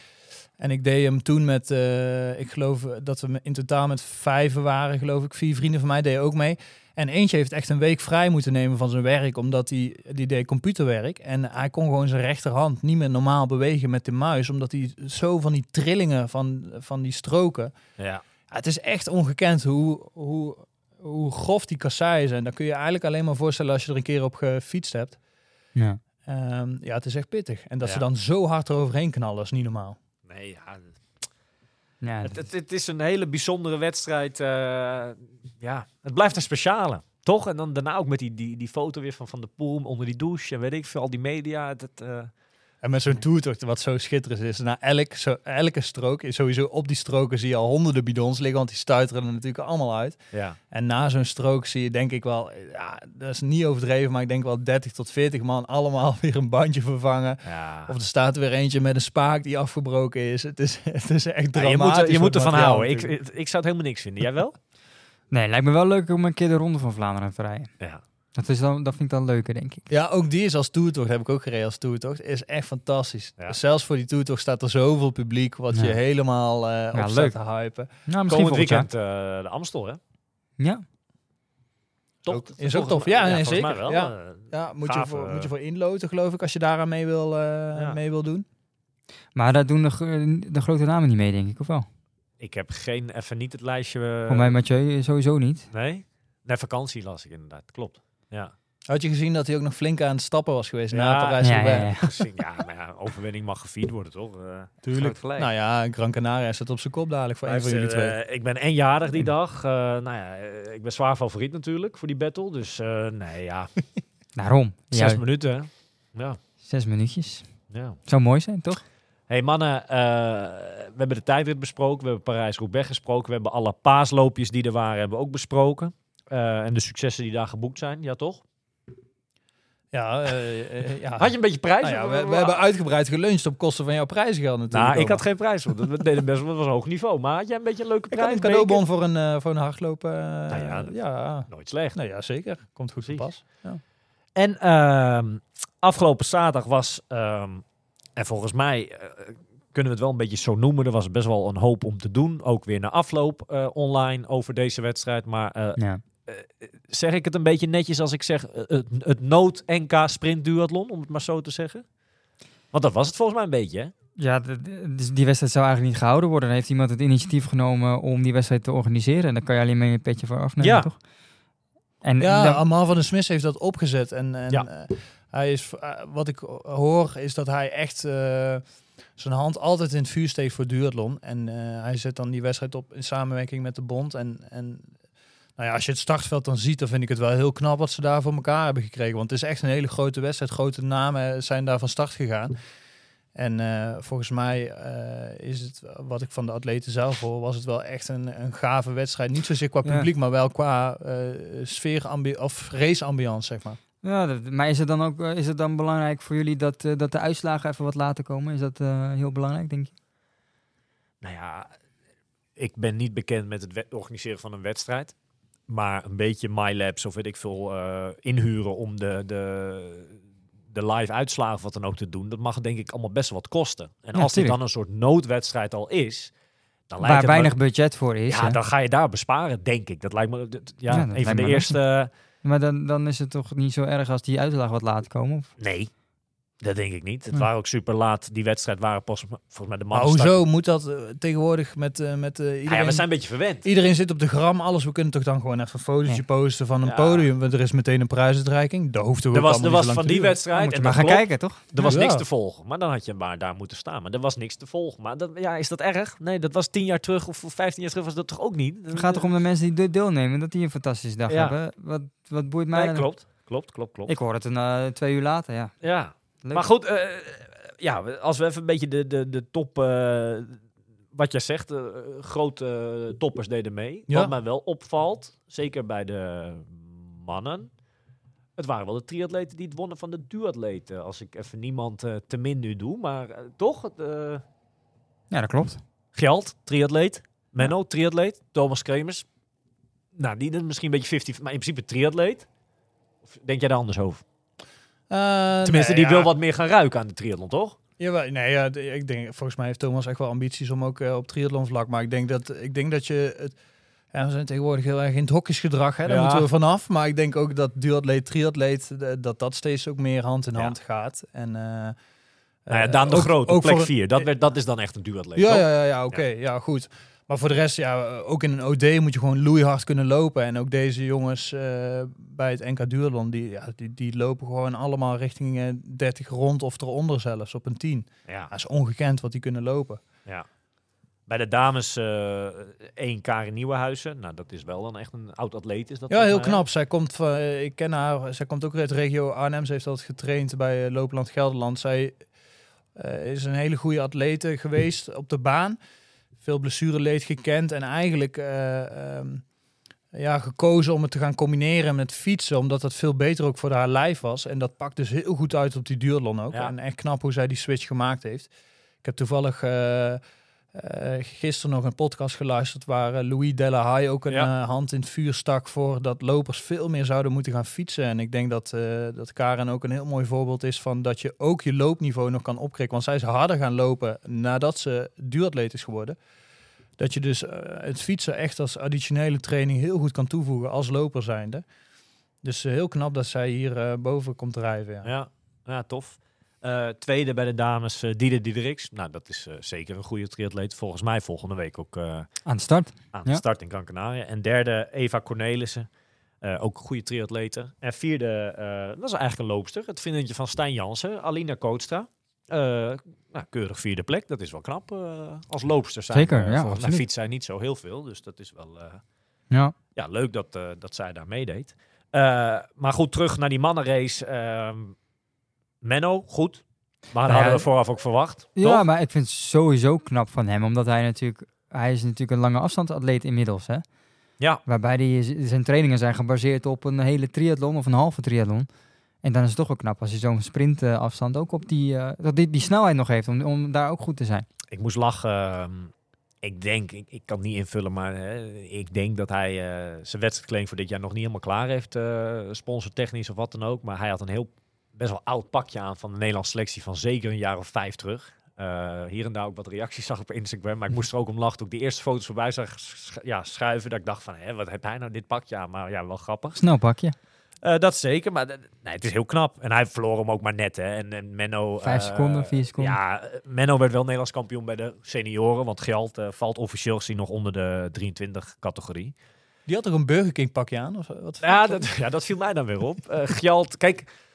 En ik deed hem toen met, eh, ik geloof dat we in totaal met vijf waren, geloof ik. Vier vrienden van mij deden ook mee. En eentje heeft echt een week vrij moeten nemen van zijn werk, omdat hij die deed computerwerk. En hij kon gewoon zijn rechterhand niet meer normaal bewegen met de muis, omdat hij zo van die trillingen van, van die stroken.
ja.
Ja, het is echt ongekend hoe, hoe, hoe grof die kasseien zijn. Dat kun je eigenlijk alleen maar voorstellen als je er een keer op gefietst hebt.
Ja.
Ehm, ja, het is echt pittig. En dat
Ja.
ze dan zo hard eroverheen knallen, is niet normaal.
Nee, ja,
Ja,
Het, het, het is een hele bijzondere wedstrijd. eh, ja, het blijft een speciale. Toch? En dan daarna ook met die, die, die foto weer van Van de Poel onder die douche. En weet ik veel, al die media. Het, het, eh,
En met zo'n toertocht, wat zo schitterend is, na elk, zo, elke strook, sowieso op die stroken zie je al honderden bidons liggen, want die stuiteren er natuurlijk allemaal uit.
Ja.
En na zo'n strook zie je denk ik wel, ja, dat is niet overdreven, maar ik denk wel 30 tot 40 man allemaal weer een bandje vervangen.
ja.
Of er staat weer eentje met een spaak die afgebroken is. Het is, het is echt
Ja,
dramatisch.
je moet, er- je moet ervan houden. Ik, ik, ik zou het helemaal niks vinden. Jij wel?
Nee, lijkt me wel leuk om een keer de Ronde van Vlaanderen te rijden.
Ja.
Dat, is dan, dat vind ik dan leuker, denk ik.
Ja, ook die is als toertocht, heb ik ook gereden als toertocht, is echt fantastisch.
Ja.
Zelfs voor die toertocht staat er zoveel publiek, wat je
Ja.
helemaal eh op staat
leuk.
te hypen.
Nou, misschien
Komend weekend eh, de Amstel, hè?
Ja.
Toch?
Ook- is ook tof. Ja, nee, zeker.
mij wel.
Ja.
Eh,
Ja, moet, je voor, moet je voor inloten, geloof ik, als je daaraan mee wil, eh,
Ja.
mee wil doen.
Maar daar doen de, de grote namen niet mee, denk ik, of wel?
ik heb geen, even niet het lijstje.
Voor mij Mathieu sowieso niet.
Nee? Nee, vakantie las ik inderdaad. Klopt. Ja.
Had je gezien dat hij ook nog flink aan het stappen was geweest na
Ja,
parijs
Ja, ja, ja.
Maar ja, overwinning mag gevierd worden, toch? Eh,
Tuurlijk. Nou ja, Gran Canaria staat op zijn kop dadelijk voor een van jullie twee.
eh, ik ben en jarig die dag. Eh, nou ja, ik ben zwaar favoriet natuurlijk voor die battle. Dus eh, nee, ja,
Daarom.
zes minuten. hè. Ja,
zes minuutjes.
ja.
Zou mooi zijn, toch?
hey mannen, eh, we hebben de tijdrit besproken. We hebben Parijs-Roubaix gesproken. We hebben alle paasloopjes die er waren, hebben we ook besproken. Eh, en de successen die daar geboekt zijn. Ja, toch?
Ja, eh, eh, ja.
Had je een beetje prijs?
Nou ja, we, we hebben uitgebreid geluncht op kosten van jouw prijzengeld natuurlijk.
Nou, ik had geen prijs voor. Dat we deden best wel, dat was een hoog niveau. Maar had jij een beetje een leuke
Ik
prijs?
had een cadeaubon voor een, eh, voor een hardlopen.
Nou ja,
ja,
Nooit slecht.
nou ja, zeker. Komt goed te
Precies.
pas.
En ehm, afgelopen zaterdag was, ehm, en volgens mij kunnen we het wel een beetje zo noemen, er was best wel een hoop om te doen. Ook weer na afloop eh, online over deze wedstrijd. Maar eh,
Ja.
Zeg ik het een beetje netjes als ik zeg eh, het, het nood-NK sprint duathlon, om het maar zo te zeggen? Want dat was het volgens mij een beetje, hè?
Ja, de- de- dus die wedstrijd zou eigenlijk niet gehouden worden. Dan heeft iemand het initiatief genomen om die wedstrijd te organiseren. En dan kan je alleen maar een petje voor afnemen,
Ja.
toch? En
Ja,
dan-
Amal van der Smis heeft dat opgezet. En, en
Ja.
eh, hij is, eh, wat ik hoor, is dat hij echt eh, zijn hand altijd in het vuur steekt voor duathlon. En eh, hij zet dan die wedstrijd op in samenwerking met de bond. En, en nou ja, als je het startveld dan ziet, dan vind ik het wel heel knap wat ze daar voor elkaar hebben gekregen. Want het is echt een hele grote wedstrijd. Grote namen zijn daar van start gegaan. En eh, volgens mij eh, is het, wat ik van de atleten zelf hoor, was het wel echt een, een gave wedstrijd. Niet zozeer qua
Ja.
publiek, maar wel qua eh sfeer of raceambiance, zeg maar.
ja, dat- maar is het dan ook eh, is het dan belangrijk voor jullie dat, eh, dat de uitslagen even wat later komen? Is dat eh, heel belangrijk, denk je?
Nou ja, ik ben niet bekend met het organiseren van een wedstrijd. Maar een beetje MyLabs of weet ik veel eh, inhuren om de, de, de live uitslagen of wat dan ook te doen. Dat mag denk ik allemaal best wat kosten. En
Ja,
als dit
tuurlijk.
dan een soort noodwedstrijd al is, dan lijkt
Waar
het me-
weinig budget voor is.
ja,
hè?
dan ga je daar besparen, denk ik. Dat lijkt me dat- ja,
Ja, dat
een van de eerste.
Maar dan, dan is het toch niet zo erg als die uitslagen wat later komen? Of?
Nee, dat denk ik niet. Het
Hm.
waren ook super laat. Die wedstrijd waren pas volgens mij de
Maar
mannen.
hoezo moet dat eh, tegenwoordig met, eh, met eh,
Ja,
iedereen...
ja, we zijn een beetje verwend.
Iedereen zit op de gram, alles. We kunnen toch dan gewoon even een fotootje
Ja.
posten van een
Ja.
podium. Want er is meteen een prijsuitreiking. Dat hoeft
Er
ook
was, er was
zo
van die wedstrijd.
moet je
en
maar gaan
klopt,
kijken, toch?
Er was
Ja.
niks te volgen, maar dan had je maar daar moeten staan. Maar er was niks te volgen. Maar dat, ja, is dat erg? Nee, dat was tien jaar terug of vijftien jaar terug was dat toch ook niet?
Het gaat toch om de mensen die de- deelnemen, dat die een fantastische dag
Ja.
hebben. Wat, wat boeit mij?
Nee, klopt. Klopt, klopt, klopt.
Ik hoor het een, eh, twee uur later, ja.
ja.
Leuk.
Maar goed, eh, ja, als we even een beetje de, de, de top, eh, wat jij zegt, eh, grote toppers deden mee.
Ja.
Wat mij wel opvalt, zeker bij de mannen, het waren wel de triatleten die het wonnen van de duatleten. Als ik even niemand eh, te min nu doe, maar eh, toch, eh,
Ja, dat klopt.
Gjald, triatleet. Menno, triatleet. Thomas Kremers. Nou, die is misschien een beetje 50, maar in principe triatleet. Of denk jij daar anders over?
Eh,
Tenminste,
nee,
die
ja.
wil wat meer gaan ruiken aan de triathlon, toch?
Jawel, nee, ja, ik denk, volgens mij heeft Thomas echt wel ambities om ook eh, op triathlon vlak. Maar ik denk dat, ik denk dat je het. Ja, we zijn tegenwoordig heel erg in het hokjesgedrag, hè? daar
Ja.
moeten we vanaf. Maar ik denk ook dat duatleet, triatleet, dat dat steeds ook meer hand in
Ja.
hand gaat. En, eh,
Nou ja, Daan de Groot op plek
voor-
4. Dat, werd- dat is dan echt een duatleet,
Ja, ja, ja, ja oké. Ja. goed. Maar voor de rest, ja, eh, ook in een OD moet je gewoon loeihard kunnen lopen. En ook deze jongens eh, bij het NK Duathlon, die, ja, die, die lopen gewoon allemaal richting eh, 30 rond of eronder zelfs, op een 10.
Ja,
Dat is ongekend wat die kunnen lopen.
ja. Bij de dames eh één Karin Nieuwenhuizen. Nou, dat is wel dan echt een oud atleet. Is dat
Ja, heel knap. Zij komt van, eh, ik ken haar, zij komt ook uit de regio Arnhem. Ze heeft altijd getraind bij eh, Loopland Gelderland. Zij Eh, is een hele goede atlete geweest op de baan. Veel blessureleed gekend en eigenlijk eh, ehm, ja, gekozen om het te gaan combineren met fietsen. Omdat dat veel beter ook voor haar lijf was. En dat pakt dus heel goed uit op die duurlon ook.
Ja.
En echt knap hoe zij die switch gemaakt heeft. Ik heb toevallig eh, gisteren nog een podcast geluisterd waar eh, Louis Delahaye ook een
Ja.
eh, hand in het vuur stak voor dat lopers veel meer zouden moeten gaan fietsen. En ik denk dat, dat Karen ook een heel mooi voorbeeld is van dat je ook je loopniveau nog kan opkrikken. Want zij is harder gaan lopen nadat ze duuratleet is geworden. Dat je dus het fietsen echt als additionele training heel goed kan toevoegen als loper zijnde. Dus heel knap dat zij hier boven komt drijven. Ja.
Ja, ja tof. Eh, tweede bij de dames, uh, Diede. Nou, dat is eh, zeker een goede triatleet. Volgens mij volgende week ook
Aan de start.
aan de
Ja.
start in Gran Canaria. En derde, Eva Cornelissen. Ook een goede triatlete. En vierde, dat is eigenlijk een loopster. Het vriendinnetje van Stijn Jansen, Alina Kootstra. Nou, keurig vierde plek. Dat is wel knap. als loopster zijn.
Zeker, ja,
volgens mij
absoluut.
fietst zij niet zo heel veel. Dus dat is wel...
Ja.
ja, leuk dat, dat zij daar meedeed. Maar goed, terug naar die mannenrace. Menno, goed. Maar dat
Nou ja,
hadden we vooraf ook verwacht.
Ja,
toch?
maar ik vind het sowieso knap van hem, omdat hij natuurlijk, hij is natuurlijk een lange afstandsatleet inmiddels, hè.
Ja.
Waarbij die, zijn trainingen zijn gebaseerd op een hele triathlon of een halve triathlon. En dan is het toch wel knap als je zo'n sprintafstand ook op die, eh, dat die, die snelheid nog heeft om, om daar ook goed te zijn.
Ik moest lachen. ehm, ik denk, ik, ik kan het niet invullen, maar hè, ik denk dat hij eh, zijn wedstrijdkleding voor dit jaar nog niet helemaal klaar heeft. eh sponsortechnisch of wat dan ook. Maar hij had een heel best wel oud pakje aan van de Nederlandse selectie van zeker een jaar of vijf terug. Eh, hier en daar ook wat reacties zag op Instagram. Maar ik moest er ook om lachen toen ik die eerste foto's voorbij zag sch- ja, schuiven. Dat ik dacht van, hè, wat heb hij nou dit pakje aan? Maar ja, wel grappig.
Snel pakje.
Eh, dat zeker, maar nee, het is heel knap. En hij verloor hem ook maar net. Hè. En, en Menno...
Vijf
eh,
seconden, vier seconden.
Ja, Menno werd wel Nederlands kampioen bij de senioren. Want Gjalt eh, valt officieel gezien nog onder de 23 categorie.
Die had toch een Burger King pakje aan? Of wat
Ja dat, ja, dat viel mij dan weer op. Eh Gjalt, kijk...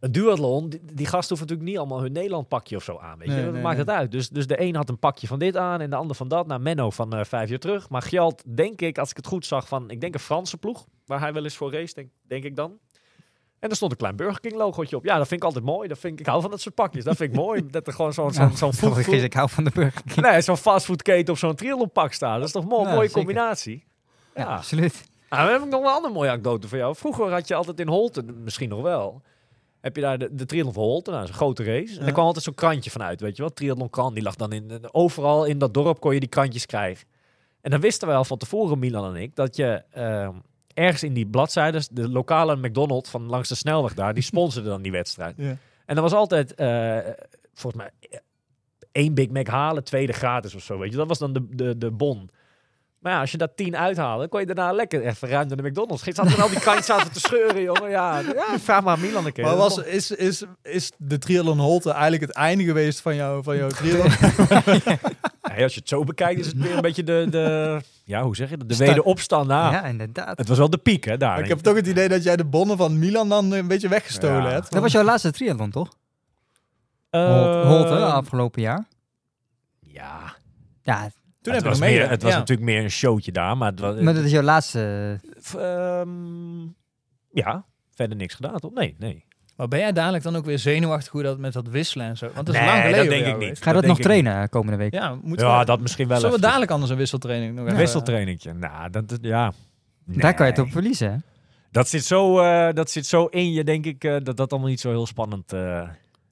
Een duathlon, die, die gasten hoeven natuurlijk niet allemaal hun Nederland pakje of zo aan. Weet je?
Nee,
dat
nee,
maakt
nee.
het uit. Dus, dus de een had een pakje van dit aan en de ander van dat. Nou, Menno van eh, vijf jaar terug. Maar Gjalt, denk ik, als ik het goed zag, van ik denk een Franse ploeg. Waar hij wel eens voor race, denk, denk ik dan. En er stond een klein Burger King logootje op. Ja, dat vind ik altijd mooi. Dat vind ik, ik hou van dat soort pakjes. Dat vind ik mooi. Dat er gewoon zo'n zo'n zo'n food-
is- ik hou van de Burger King.
Nee, zo'n fastfoodketen op zo'n triathlonpak staan. Dat is toch mooi,
Ja,
mooie
zeker.
combinatie.
Ja,
Ja.
absoluut.
Nou, dan heb ik nog een andere mooie anekdote voor jou. Vroeger had je altijd in Holten, misschien nog wel, heb je daar de, de triathlon van Holten. Nou, dat is een grote race. En daar kwam altijd zo'n krantje van uit, weet je wel. Triathlon krant, die lag dan in, overal in dat dorp kon je die krantjes krijgen. En dan wisten wij al van tevoren, Milan en ik, dat je ehm, ergens in die bladzijden, de lokale McDonald's van langs de snelweg daar, die sponsorde dan die wedstrijd.
Ja.
En er was altijd, eh, volgens mij, eh, één Big Mac halen, tweede gratis of zo, weet je. Dat was dan de, de, de bon. Maar ja, als je dat tien uithaalde, kon je daarna lekker even ruim naar de McDonald's. Ging zaten dan al die kantjes zaten te scheuren, jongen. Ja, ja vraag maar aan Milan een keer.
Maar was, is, is, is de triathlon Holte eigenlijk het einde geweest van, jou, van jouw triathlon?
Ja, als je het zo bekijkt, is het weer een beetje de, de ja, hoe zeg je dat? De
Sta-
wederopstand na.
Ja, inderdaad.
Het was wel de piek, hè, daar.
ik heb toch het idee dat jij de bonnen van Milan dan een beetje weggestolen
Ja.
hebt.
Dat was jouw laatste triathlon, toch?
Eh,
Holt, Holt, hè, afgelopen jaar.
Ja,
Ja,
Toen
het
heb
was, meer,
mee.
het was
ja.
natuurlijk meer een showtje daar, maar het was...
maar dat is jouw laatste...
ehm, ja, verder niks gedaan, toch? Nee, nee.
Maar ben jij dadelijk dan ook weer zenuwachtig hoe dat met dat wisselen en zo? Want dat is
Nee,
lang geleden
dat denk ik niet.
Ga je dat, nog trainen komende week?
Ja, moeten
Ja,
we,
dat misschien wel
Zullen we dadelijk anders een wisseltraining nog even-
Wisseltrainingje. Nou, dat, dat- ja.
Daar kan je het op verliezen, hè?
Dat zit zo, eh, dat zit zo in je, denk ik, eh, dat dat allemaal niet zo heel spannend eh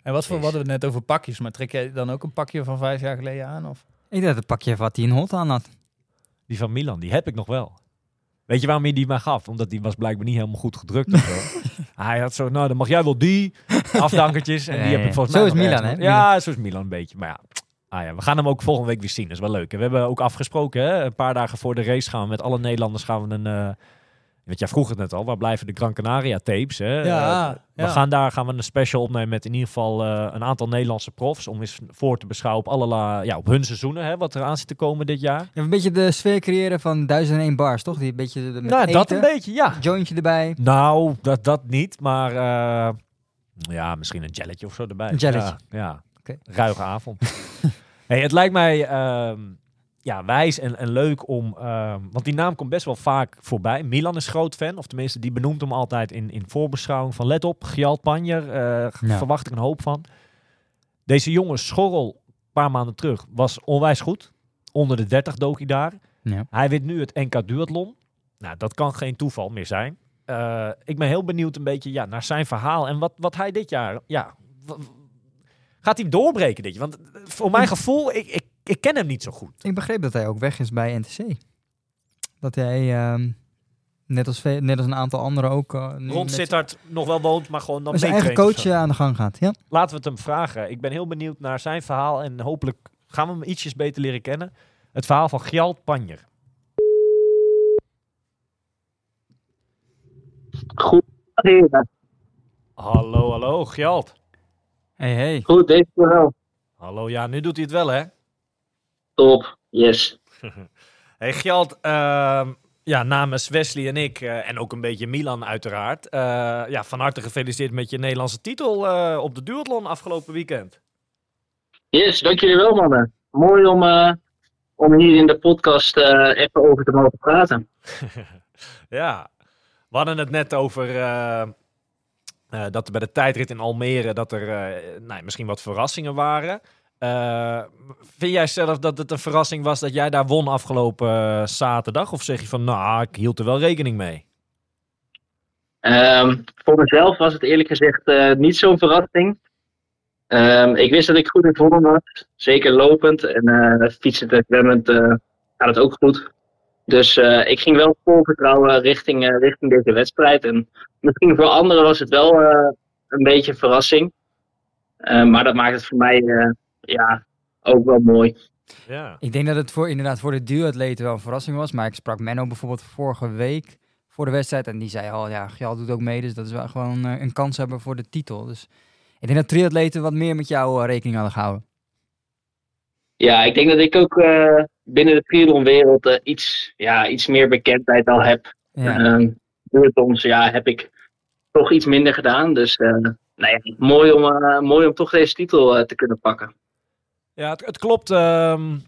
En wat voor,
Is.
we hadden we het net over pakjes, maar trek jij dan ook een pakje van vijf jaar geleden aan? Of?
Ik dacht het pakje wat hij in Holt aan had.
Die van Milan, die heb ik nog wel. Weet je waarom hij die mij gaf? Omdat die was blijkbaar niet helemaal goed gedrukt of zo. hij had zo, nou dan mag jij wel die afdankertjes. En
Ja,
die heb ik volgens
Zo
mij
is
nog
Milan, hè?
Ja, zo is Milan een beetje. Maar ja, ah, ja, we gaan hem ook volgende week weer zien. Dat is wel leuk. En we hebben ook afgesproken, hè? een paar dagen voor de race gaan we met alle Nederlanders gaan we een... eh want jij vroeg het net al, waar blijven de Gran Canaria tapes? Hè?
Ja,
Eh,
ja.
We gaan daar gaan we een special opnemen met in ieder geval eh, een aantal Nederlandse profs. Om eens voor te beschouwen op, allerlei, ja, op hun seizoenen, hè, wat er aan zit te komen dit jaar.
Ja, een beetje de sfeer creëren van 1001 bars, toch? Die een beetje met
nou,
eten,
dat een beetje, ja.
jointje erbij.
Nou, dat, dat niet, maar eh, ja, misschien een jelletje of zo erbij.
Een jelletje.
Ja, ja. Ruige avond. hey, het lijkt mij ehm, ja, wijs en, en leuk om, ehm, want die naam komt best wel vaak voorbij. Milan is groot fan, of tenminste die benoemt hem altijd in, in voorbeschouwing van let op, Gjalt Panjer, eh,
Ja.
verwacht ik een hoop van. Deze jongen Schorrel, een paar maanden terug, was onwijs goed. Onder de 30 dook hij daar.
Ja.
Hij wint nu het NK Duathlon. Nou, dat kan geen toeval meer zijn. Eh, ik ben heel benieuwd een beetje ja, naar zijn verhaal en wat, wat hij dit jaar... Ja, gaat hij doorbreken dit jaar? Want eh, voor mijn gevoel, ik, ik, ik ken hem niet zo goed.
Ik begreep dat hij ook weg is bij NTC. Dat hij, ehm, net, als net als een aantal anderen ook... eh, nu
Rond Sittard nog wel woont, maar gewoon dan
met zijn eigen coach
zo.
eh, aan de gang gaat. Ja.
Laten we het hem vragen. Ik ben heel benieuwd naar zijn verhaal en hopelijk gaan we hem ietsjes beter leren kennen. Het verhaal van Gjalt Panjer.
Goed.
Hallo, hallo, Gjalt.
Hey, hey.
Goed, deze wel.
Hallo, ja, nu doet hij het wel, hè?
Top, yes.
Hey Gjalt, ehm, ja, namens Wesley en ik, eh, en ook een beetje Milan uiteraard, eh, ja, van harte gefeliciteerd met je Nederlandse titel eh, op de duathlon afgelopen weekend.
Yes, dank jullie wel, mannen. Mooi om, om hier in de podcast even over te mogen praten.
Ja, we hadden het net over eh, dat er bij de tijdrit in Almere dat er nou, misschien wat verrassingen waren. Eh, vind jij zelf dat het een verrassing was dat jij daar won afgelopen eh, zaterdag? Of zeg je van, nou, ik hield er wel rekening mee?
Ehm, voor mezelf was het eerlijk gezegd eh, niet zo'n verrassing. Ehm, ik wist dat ik goed in vorm was, zeker lopend. En fietsend en zwemmend gaat het ook goed. Dus ik ging wel vol vertrouwen richting, richting deze wedstrijd. En misschien voor anderen was het wel een beetje een verrassing. Eh, maar dat maakt het voor mij ja, ook wel mooi.
Ja.
Ik denk dat het voor, inderdaad voor de duatleten wel een verrassing was. Maar ik sprak Menno bijvoorbeeld vorige week voor de wedstrijd. En die zei al, ja, Gjal doet ook mee. Dus dat is wel gewoon eh, een kans hebben voor de titel. Dus ik denk dat triatleten wat meer met jou eh, rekening hadden gehouden.
Ja, ik denk dat ik ook eh, binnen de triathlonwereld eh, iets, ja, iets meer bekendheid al heb.
Ja.
Ehm duathlons, ja, heb ik toch iets minder gedaan. Dus eh, nou ja, mooi, om, eh, mooi om toch deze titel te kunnen pakken.
Ja, het, klopt. ehm,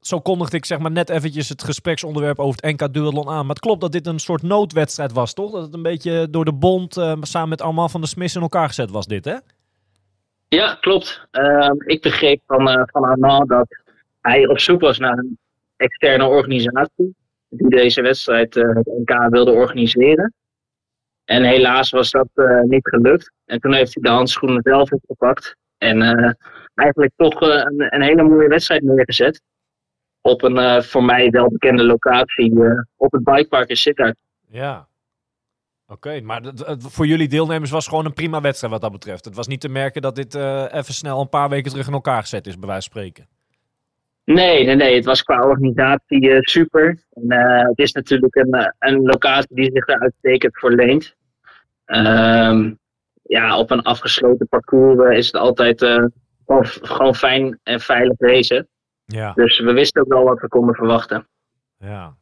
zo kondigde ik zeg maar net eventjes het gespreksonderwerp over het NK Duathlon aan. Maar het klopt dat dit een soort noodwedstrijd was, toch? Dat het een beetje door de bond eh, samen met Armand van der Smis in elkaar gezet was dit, hè?
Ja, klopt. Ehm, ik begreep van, eh, van Armand dat hij op zoek was naar een externe organisatie die deze wedstrijd, eh, het NK, wilde organiseren. En helaas was dat niet gelukt. En toen heeft hij de handschoenen zelf opgepakt. En eigenlijk toch eh, een, een hele mooie wedstrijd neergezet. Op een eh, voor mij wel bekende locatie eh, op het bikepark in Sittard.
Ja. Oké, maar het- het- voor jullie deelnemers was gewoon een prima wedstrijd wat dat betreft. Het was niet te merken dat dit even snel een paar weken terug in elkaar gezet is, bij wijze van spreken.
Nee, nee, nee. Het was qua organisatie super. En, het is natuurlijk een, een locatie die zich daar uitstekend voor leent. Ehm, ja, op een afgesloten parcours is het altijd gewoon, gewoon fijn en veilig racen.
Ja.
Dus we wisten ook wel wat we konden verwachten.
Ja,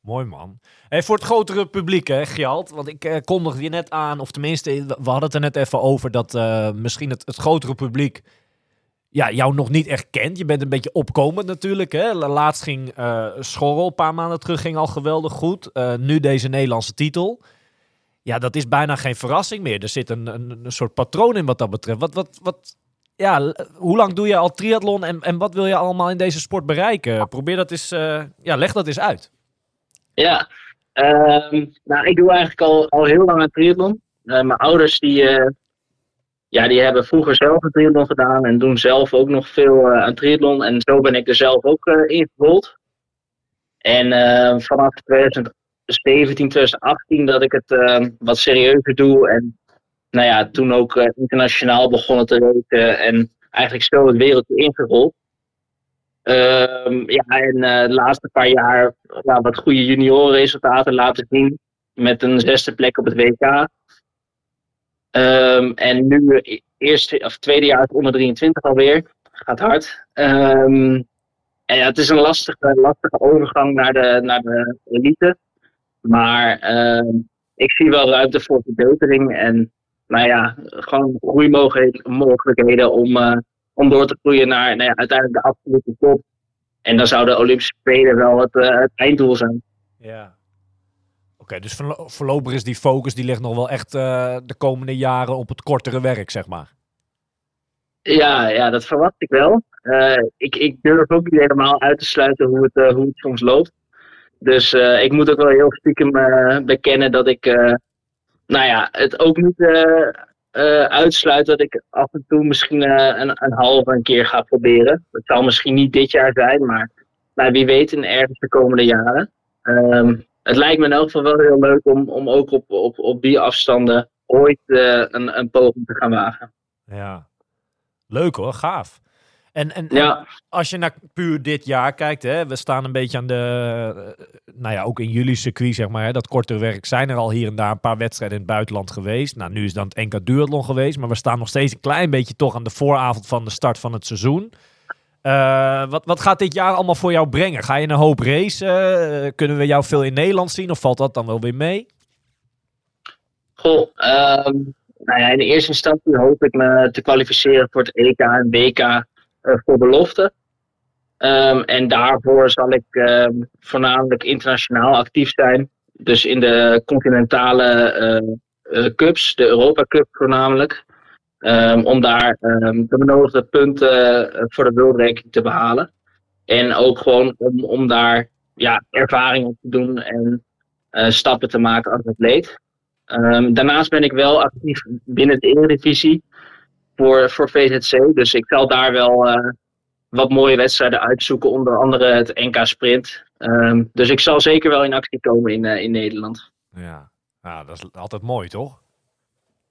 mooi man. Hey, voor het grotere publiek, hè, Gjalt. Want ik eh, kondigde je net aan, of tenminste, we hadden het er net even over dat eh, misschien het, het grotere publiek ja, jou nog niet echt kent. Je bent een beetje opkomend natuurlijk. Hè. La- Laatst ging eh Schorrel, een paar maanden terug, ging al geweldig goed. Eh, nu deze Nederlandse titel. Ja, dat is bijna geen verrassing meer. Er zit een, een, een soort patroon in wat dat betreft. Wat, wat, wat, ja, hoe lang doe je al triathlon en, en wat wil je allemaal in deze sport bereiken? Probeer dat eens, eh, ja, leg dat eens uit.
Ja, ehm, nou, ik doe eigenlijk al, al heel lang aan triathlon. Eh, mijn ouders die, eh, ja, die hebben vroeger zelf een triathlon gedaan en doen zelf ook nog veel aan triathlon. En zo ben ik er zelf ook eh ingerold. En vanaf 2017, 2018 dat ik het wat serieuzer doe. En nou ja, toen ook eh, internationaal begonnen te racen en eigenlijk zo het wereldje ingerold. Ehm, ja, en eh, de laatste paar jaar ja, wat goede juniorenresultaten laten zien. Met een zesde plek op het WK. Ehm, en nu eh, eerste of tweede jaar onder 23 alweer. Gaat hard. Ehm, en ja, het is een lastige, lastige overgang naar de, naar de elite. Maar ik zie wel ruimte voor verbetering. En nou ja, gewoon groeimogelijkheden om, eh, om door te groeien naar nou ja, uiteindelijk de absolute top. En dan zou de Olympische Spelen wel het, eh, het einddoel zijn.
Ja. Oké, dus voorlo- voorlopig is die focus, die ligt nog wel echt eh, de komende jaren op het kortere werk, zeg maar.
Ja, ja, dat verwacht ik wel. Ik, ik durf ook niet helemaal uit te sluiten hoe het, hoe het soms loopt. Dus ik moet ook wel heel stiekem bekennen dat ik, nou ja, het ook niet eh, uitsluit dat ik af en toe misschien eh, een, een halve een keer ga proberen. Het zal misschien niet dit jaar zijn, maar wie weet in ergens de komende jaren. Ehm, het lijkt me in elk geval wel heel leuk om, om ook op, op, op die afstanden ooit een, een poging te gaan wagen.
Ja. Leuk hoor, gaaf. En, en,
Ja.
als je naar puur dit jaar kijkt, hè, we staan een beetje aan de, eh, nou ja, ook in jullie circuit, zeg maar, hè, dat kortere werk, zijn er al hier en daar een paar wedstrijden in het buitenland geweest. Nou, nu is dan het NK Duathlon geweest, maar we staan nog steeds een klein beetje toch aan de vooravond van de start van het seizoen. Eh, wat, wat gaat dit jaar allemaal voor jou brengen? Ga je een hoop racen? Eh, kunnen we jou veel in Nederland zien of valt dat dan wel weer mee?
Goh, ehm, nou ja, in de eerste instantie hoop ik me te kwalificeren voor het EK en WK voor belofte. Ehm, en daarvoor zal ik ehm, voornamelijk internationaal actief zijn. Dus in de continentale eh, eh, cups, de Europa Cup voornamelijk. Ehm, om daar de benodigde punten eh, voor de World Ranking te behalen. En ook gewoon om, om daar ja, ervaring op te doen en eh, stappen te maken als atleet. Daarnaast ben ik wel actief binnen de Eredivisie voor, voor VZC. Dus ik zal daar wel eh, wat mooie wedstrijden uitzoeken, onder andere het NK Sprint. Ehm, dus ik zal zeker wel in actie komen in, eh, in Nederland.
Ja. ja, dat is altijd mooi, toch?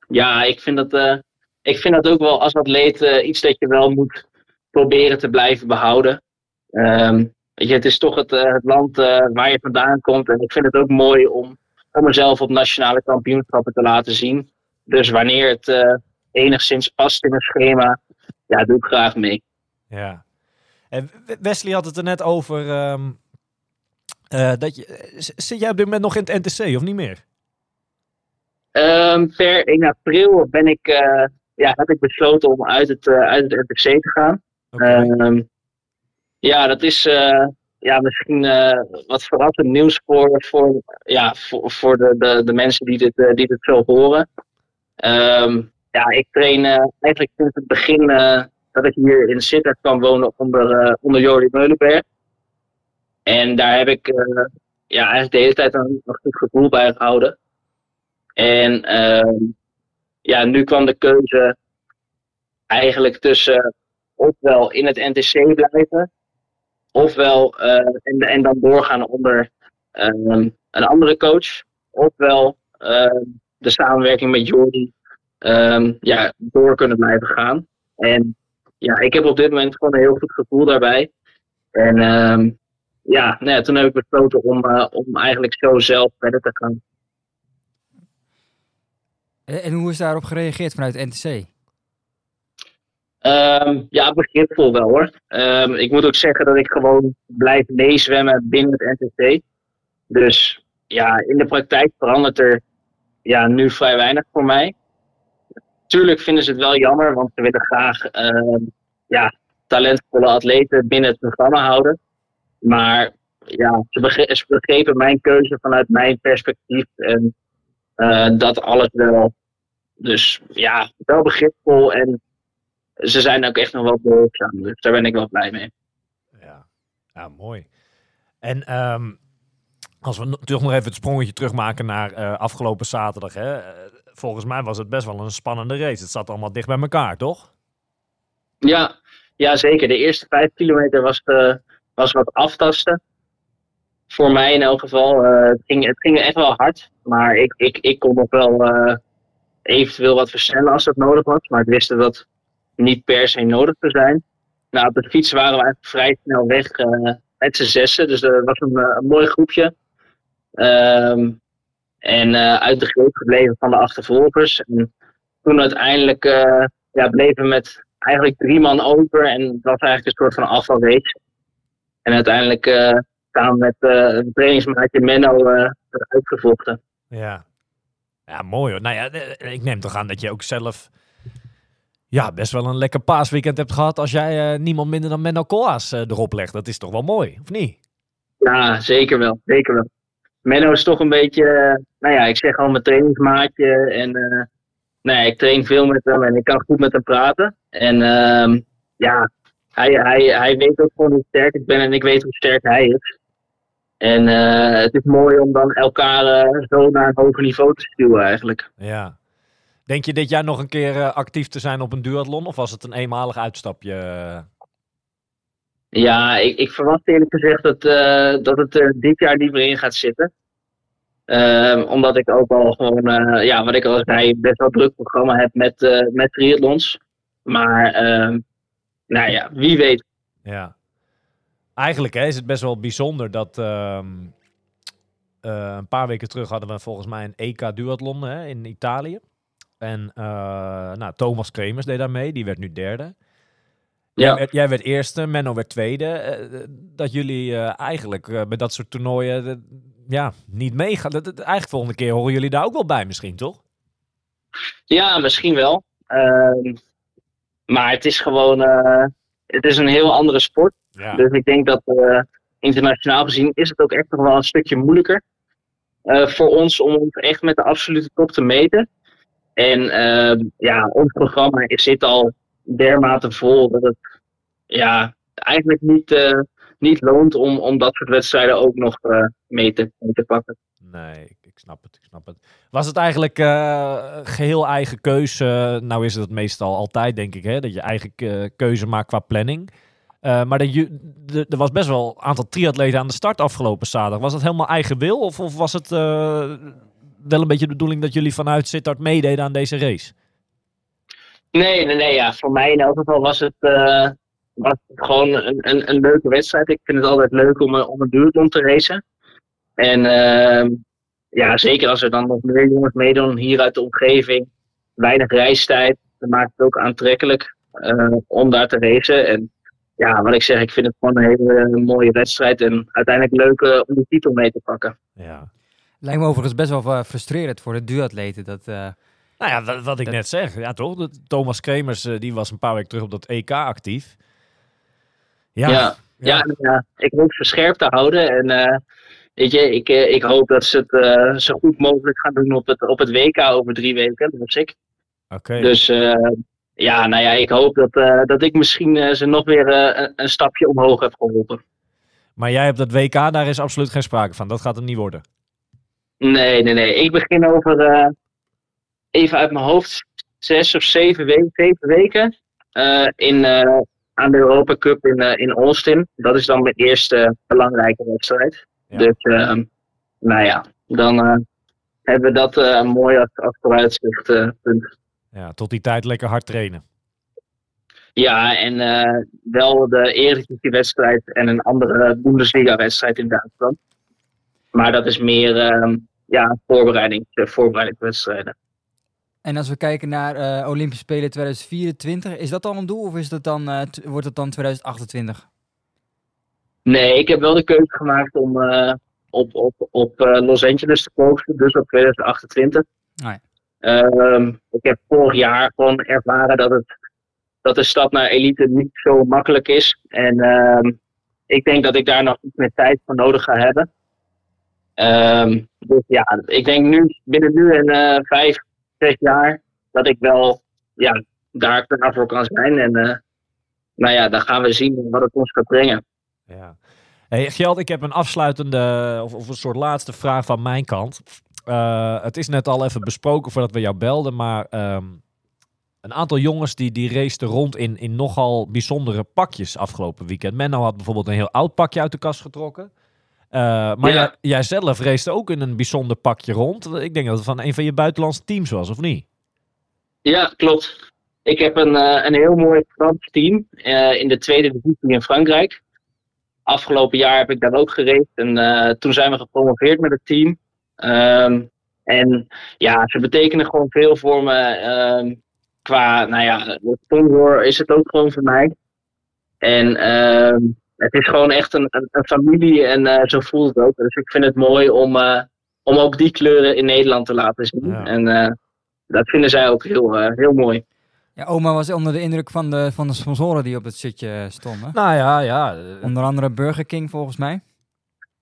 Ja, ik vind dat, eh, ik vind dat ook wel als atleet iets dat je wel moet proberen te blijven behouden. Ehm, weet je, het is toch het, het land waar je vandaan komt. En ik vind het ook mooi om, om mezelf op nationale kampioenschappen te laten zien. Dus wanneer het enigszins past in een schema, ja, doe ik graag mee.
Ja. En Wesley had het er net over. ehm, eh, dat je, eh, zit jij op dit moment nog in het NTC of niet meer?
Ehm, per 1 april ben ik, eh, ja, heb ik besloten om uit het, uit het RTC te gaan.
Oké.
Ehm, ja, dat is ja, misschien wat verrassend nieuws voor, voor, ja, voor, voor de, de, de mensen die dit, die dit zo horen. Ehm, ja, ik train eh, eigenlijk sinds het begin eh, dat ik hier in Sittard kan wonen onder, eh onder Jordi Meulenberg. En daar heb ik ja, eigenlijk tijd een, goed gevoel bij gehouden. En ehm, ja, nu kwam de keuze eigenlijk tussen ofwel in het NTC blijven, ofwel en, en dan doorgaan onder ehm, een andere coach, ofwel ehm, de samenwerking met Jordi ehm, ja, door kunnen blijven gaan. En ja, ik heb op dit moment gewoon een heel goed gevoel daarbij. En ehm, ja, nou ja, toen heb ik besloten om, eh, om eigenlijk zo zelf verder te gaan.
En, hoe is daarop gereageerd vanuit NTC?
Ehm, ja, begripvol wel hoor. Ik moet ook zeggen dat ik gewoon blijf meezwemmen binnen het NTC. Dus ja, in de praktijk verandert er ja, nu vrij weinig voor mij. Tuurlijk vinden ze het wel jammer, want ze willen graag ehm, ja, talentvolle atleten binnen het programma houden. Maar ja, ze, begre- ze begrepen mijn keuze vanuit mijn perspectief en eh, dat alles wel. Dus ja, wel begripvol en ze zijn ook echt nog wel behulpzaam. Dus daar ben ik wel blij mee.
Ja, ja mooi. En ehm, als we toch nog even het sprongetje terugmaken naar eh, afgelopen zaterdag. Hè? Volgens mij was het best wel een spannende race. Het zat allemaal dicht bij elkaar, toch?
Ja, ja zeker. De eerste vijf kilometer was, eh, was wat aftasten. Voor mij in elk geval. Eh, het, ging, het ging echt wel hard. Maar ik, ik, ik kon nog wel eh, eventueel wat versnellen als dat nodig was. Maar ik wist dat dat niet per se nodig zou zijn. Nou, op de fiets waren we eigenlijk vrij snel weg met z'n zessen. Dus er was een, een mooi groepje. Ehm, en eh, uit de greep gebleven van de achtervolgers. En toen uiteindelijk eh, ja, bleven we met eigenlijk drie man over. En het was eigenlijk een soort van afvalrace. En uiteindelijk eh samen met een trainingsmaatje Menno eh eruit gevochten.
Ja. Ja, mooi hoor. Nou ja, ik neem toch aan dat je ook zelf ja, best wel een lekker paasweekend hebt gehad als jij niemand minder dan Menno eh, erop legt. Dat is toch wel mooi, of niet?
Ja, zeker wel. Zeker wel. Menno is toch een beetje, eh, nou ja, ik zeg al mijn trainingsmaatje. En eh, nee, ik train veel met hem en ik kan goed met hem praten. En ehm, ja, hij, hij, hij weet ook gewoon hoe sterk ik ben en ik weet hoe sterk hij is. En eh, het is mooi om dan elkaar zo naar een hoger niveau te stuwen eigenlijk.
Ja. Denk je dit jaar nog een keer actief te zijn op een duathlon? Of was het een eenmalig uitstapje? Eh?
Ja, ik, ik verwacht eerlijk gezegd dat, eh, dat het er dit jaar niet meer in gaat zitten. Ehm, omdat ik ook al gewoon, eh, ja, wat ik al zei, best wel druk programma heb met, eh met triathlons. Maar, ehm, nou ja, wie weet.
Ja. Eigenlijk hè, is het best wel bijzonder dat ehm, eh, een paar weken terug hadden we volgens mij een EK duathlon in Italië. En eh, nou, Thomas Kremers deed daar mee, die werd nu derde. Jij,
Ja.
werd, jij werd eerste, Menno werd tweede. Eh, dat jullie eh, eigenlijk eh, bij dat soort toernooien eh, ja, niet meegaan. Dat, dat- eigenlijk volgende keer horen jullie daar ook wel bij misschien, toch?
Ja, misschien wel. Ehm, maar het is gewoon, eh, het is een heel andere sport.
Ja.
Dus ik denk dat eh, internationaal gezien is het ook echt nog wel een stukje moeilijker eh, voor ons om ons echt met de absolute top te meten. En ehm, ja, ons programma is, zit al dermate vol dat het ja, eigenlijk niet, eh, niet loont om, om dat soort wedstrijden ook nog eh, mee, te, mee te pakken.
Nee, ik, snap het, ik snap het. Was het eigenlijk eh, geheel eigen keuze? Nou is het meestal altijd, denk ik, hè, dat je eigen keuze maakt qua planning. Maar je, er was best wel een aantal triatleten aan de start afgelopen zaterdag. Was dat helemaal eigen wil? Of, of was het wel een beetje de bedoeling dat jullie vanuit Sittard meededen aan deze race?
Nee, nee, nee. Ja. Voor mij in elk geval was het, eh, was het gewoon een, een, een leuke wedstrijd. Ik vind het altijd leuk om, een- om een duurton te racen. En ehm, ja, zeker als er dan nog meer jongens meedoen hier uit de omgeving. Weinig reistijd. Dat maakt het ook aantrekkelijk eh, om daar te racen. En ja, wat ik zeg, ik vind het gewoon een hele eh, mooie wedstrijd. En uiteindelijk leuk eh, om die titel mee te pakken.
Ja.
Lijkt me overigens best wel eh, frustrerend voor de duatleten. Dat, eh,
Nou ja, wat, wat ik
Dat-
net zeg. Ja, toch? De- Thomas Kremers, eh, die was een paar weken terug op dat EK actief. Ja,
Ja. Ja, ik hoop ze scherp te houden. En eh, weet je, ik, eh, ik hoop dat ze het eh, zo goed mogelijk gaan doen op het, op het WK over drie weken. Dat was ik.
oké.
Dus eh, ja, nou ja, ik hoop dat, eh, dat ik misschien eh, ze nog weer een, een stapje omhoog heb geholpen.
Maar jij hebt dat WK, daar is absoluut geen sprake van. Dat gaat hem niet worden.
Nee, nee, nee. Ik begin over, eh, even uit mijn hoofd, zes of zeven, weken, zeven weken eh, in, eh, aan de Europa Cup in, eh, in Austin. Dat is dan mijn eerste belangrijke wedstrijd.
Ja.
Dus, nou ja, dan hebben we dat eh, mooi als.
Ja, tot die tijd lekker hard trainen.
Ja, en wel de Eredivisie-wedstrijd en een andere Bundesliga-wedstrijd in Duitsland. Maar dat is meer ja, voorbereiding, voorbereidingswedstrijden.
En als we kijken naar eh, Olympische Spelen 2024, is dat dan een doel of is dat dan, eh, wordt het dan 2028?
Nee, ik heb wel de keuze gemaakt om eh, op, op, op Los Angeles te focussen, dus op 2028.
Ah ja.
Ehm, ik heb vorig jaar gewoon ervaren dat, het, dat de stap naar elite niet zo makkelijk is. En ehm, ik denk dat ik daar nog iets meer tijd voor nodig ga hebben. Ehm, dus ja, ik denk nu, binnen nu en vijf, zes jaar, dat ik wel ja, daar klaar voor kan zijn. En eh, nou ja, dan gaan we zien wat het ons gaat brengen.
Ja. Hey, Gjeld, ik heb een afsluitende of, of een soort laatste vraag van mijn kant. Eh, het is net al even besproken voordat we jou belden, maar ehm, een aantal jongens die, die rond in, in nogal bijzondere pakjes afgelopen weekend. Menno had bijvoorbeeld een heel oud pakje uit de kast getrokken. Eh, maar
Ja.
jij, zelf racete ook in een bijzonder pakje rond. Ik denk dat het van een van je buitenlandse teams was, of niet?
Ja, klopt. Ik heb een, eh, een heel mooi Frans team eh, in de tweede divisie in Frankrijk. Afgelopen jaar heb ik daar ook gereden en toen zijn we gepromoveerd met het team. Ehm, en ja, ze betekenen gewoon veel voor me. ehm, qua, nou ja, sponsor is het ook gewoon voor mij. En ehm, het is gewoon echt een, een, een familie en eh, zo voelt het ook. Dus ik vind het mooi om, eh, om ook die kleuren in Nederland te laten zien.
Ja.
En eh, dat vinden zij ook heel, eh, heel mooi.
Ja, oma was onder de indruk van de, van de sponsoren die op het shirtje stonden.
Nou ja, ja.
Onder andere Burger King volgens mij.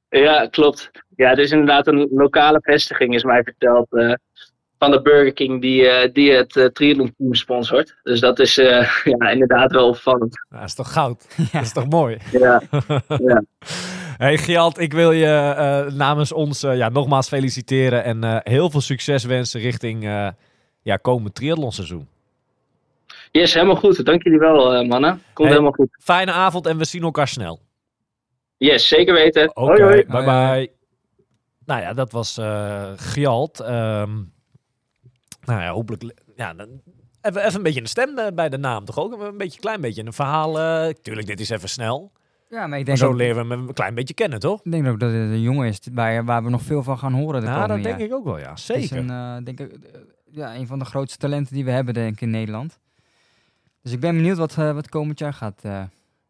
Ja, klopt. Ja, het is inderdaad een lokale vestiging, is mij verteld. Van de Burger King die, eh, die het uh, triathlon team sponsort. Dus dat is eh, ja, inderdaad wel opvallend.
Nou, dat is toch goud? Dat is toch mooi?
Ja, ja.
Hey Gjalt, ik wil je eh, namens ons eh, ja, nogmaals feliciteren en eh, heel veel succes wensen richting eh ja, komend triathlonseizoen.
Yes, helemaal goed. Dank jullie wel, eh, mannen. Komt
Hey.
helemaal goed.
Fijne avond en we zien elkaar snel.
Yes, zeker weten.
Oké,
Hoi, hoi.
bye bye. Nou ja, dat was eh Gjalt. Ehm, nou ja, hopelijk... Ja, dan, even, even een beetje een stem eh, bij de naam toch ook? Een beetje, klein beetje een verhaal. eh, tuurlijk, dit is even snel.
Ja, maar ik
Maar
denk,
zo
ook,
leren we hem een klein beetje kennen, toch?
ik denk ook dat het een jongen is waar, waar we nog veel van gaan horen de
Ja, dat denk
jaar.
ik ook wel, ja. Zeker.
een, eh, denk ik, ja, een van de grootste talenten die we hebben denk ik in Nederland. Dus ik ben benieuwd wat, wat komend jaar gaat,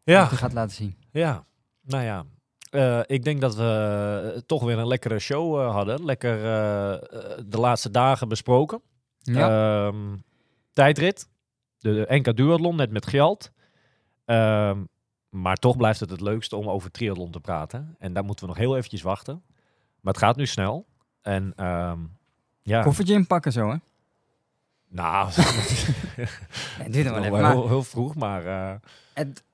Ja,
gaat laten zien.
ja. Nou ja. Ik denk dat we toch weer een lekkere show hadden. Lekker de laatste dagen besproken.
Ja,
Ehm, tijdrit. De, NK Duathlon, net met Gjalt. Ehm, maar toch blijft het het leukste om over triathlon te praten. En daar moeten we nog heel eventjes wachten. Maar het gaat nu snel. En ehm, ja,
koffertje inpakken zo, hè?
nou,
nog wel even.
Heel, heel vroeg, maar eh,
het,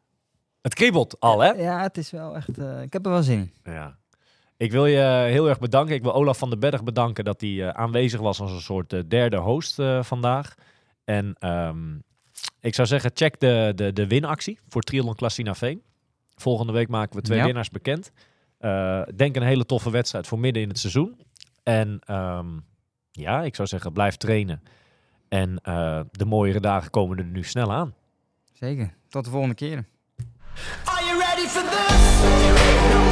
het kriebelt al, hè?
ja, het is wel echt... eh, ik heb er wel zin in.
Ja. Ik wil je heel erg bedanken. Ik wil Olaf van den Berg bedanken dat hij eh, aanwezig was als een soort eh, derde host eh, vandaag. En ehm, ik zou zeggen, check de, de, de winactie voor Triathlon Klassina Veen. Volgende week maken we twee
Ja.
winnaars bekend. Eh, denk een hele toffe wedstrijd voor midden in het seizoen. En ehm, ja, ik zou zeggen, blijf trainen. En eh, de mooiere dagen komen er nu snel aan.
Zeker. Tot de volgende keer.
Are you ready for this?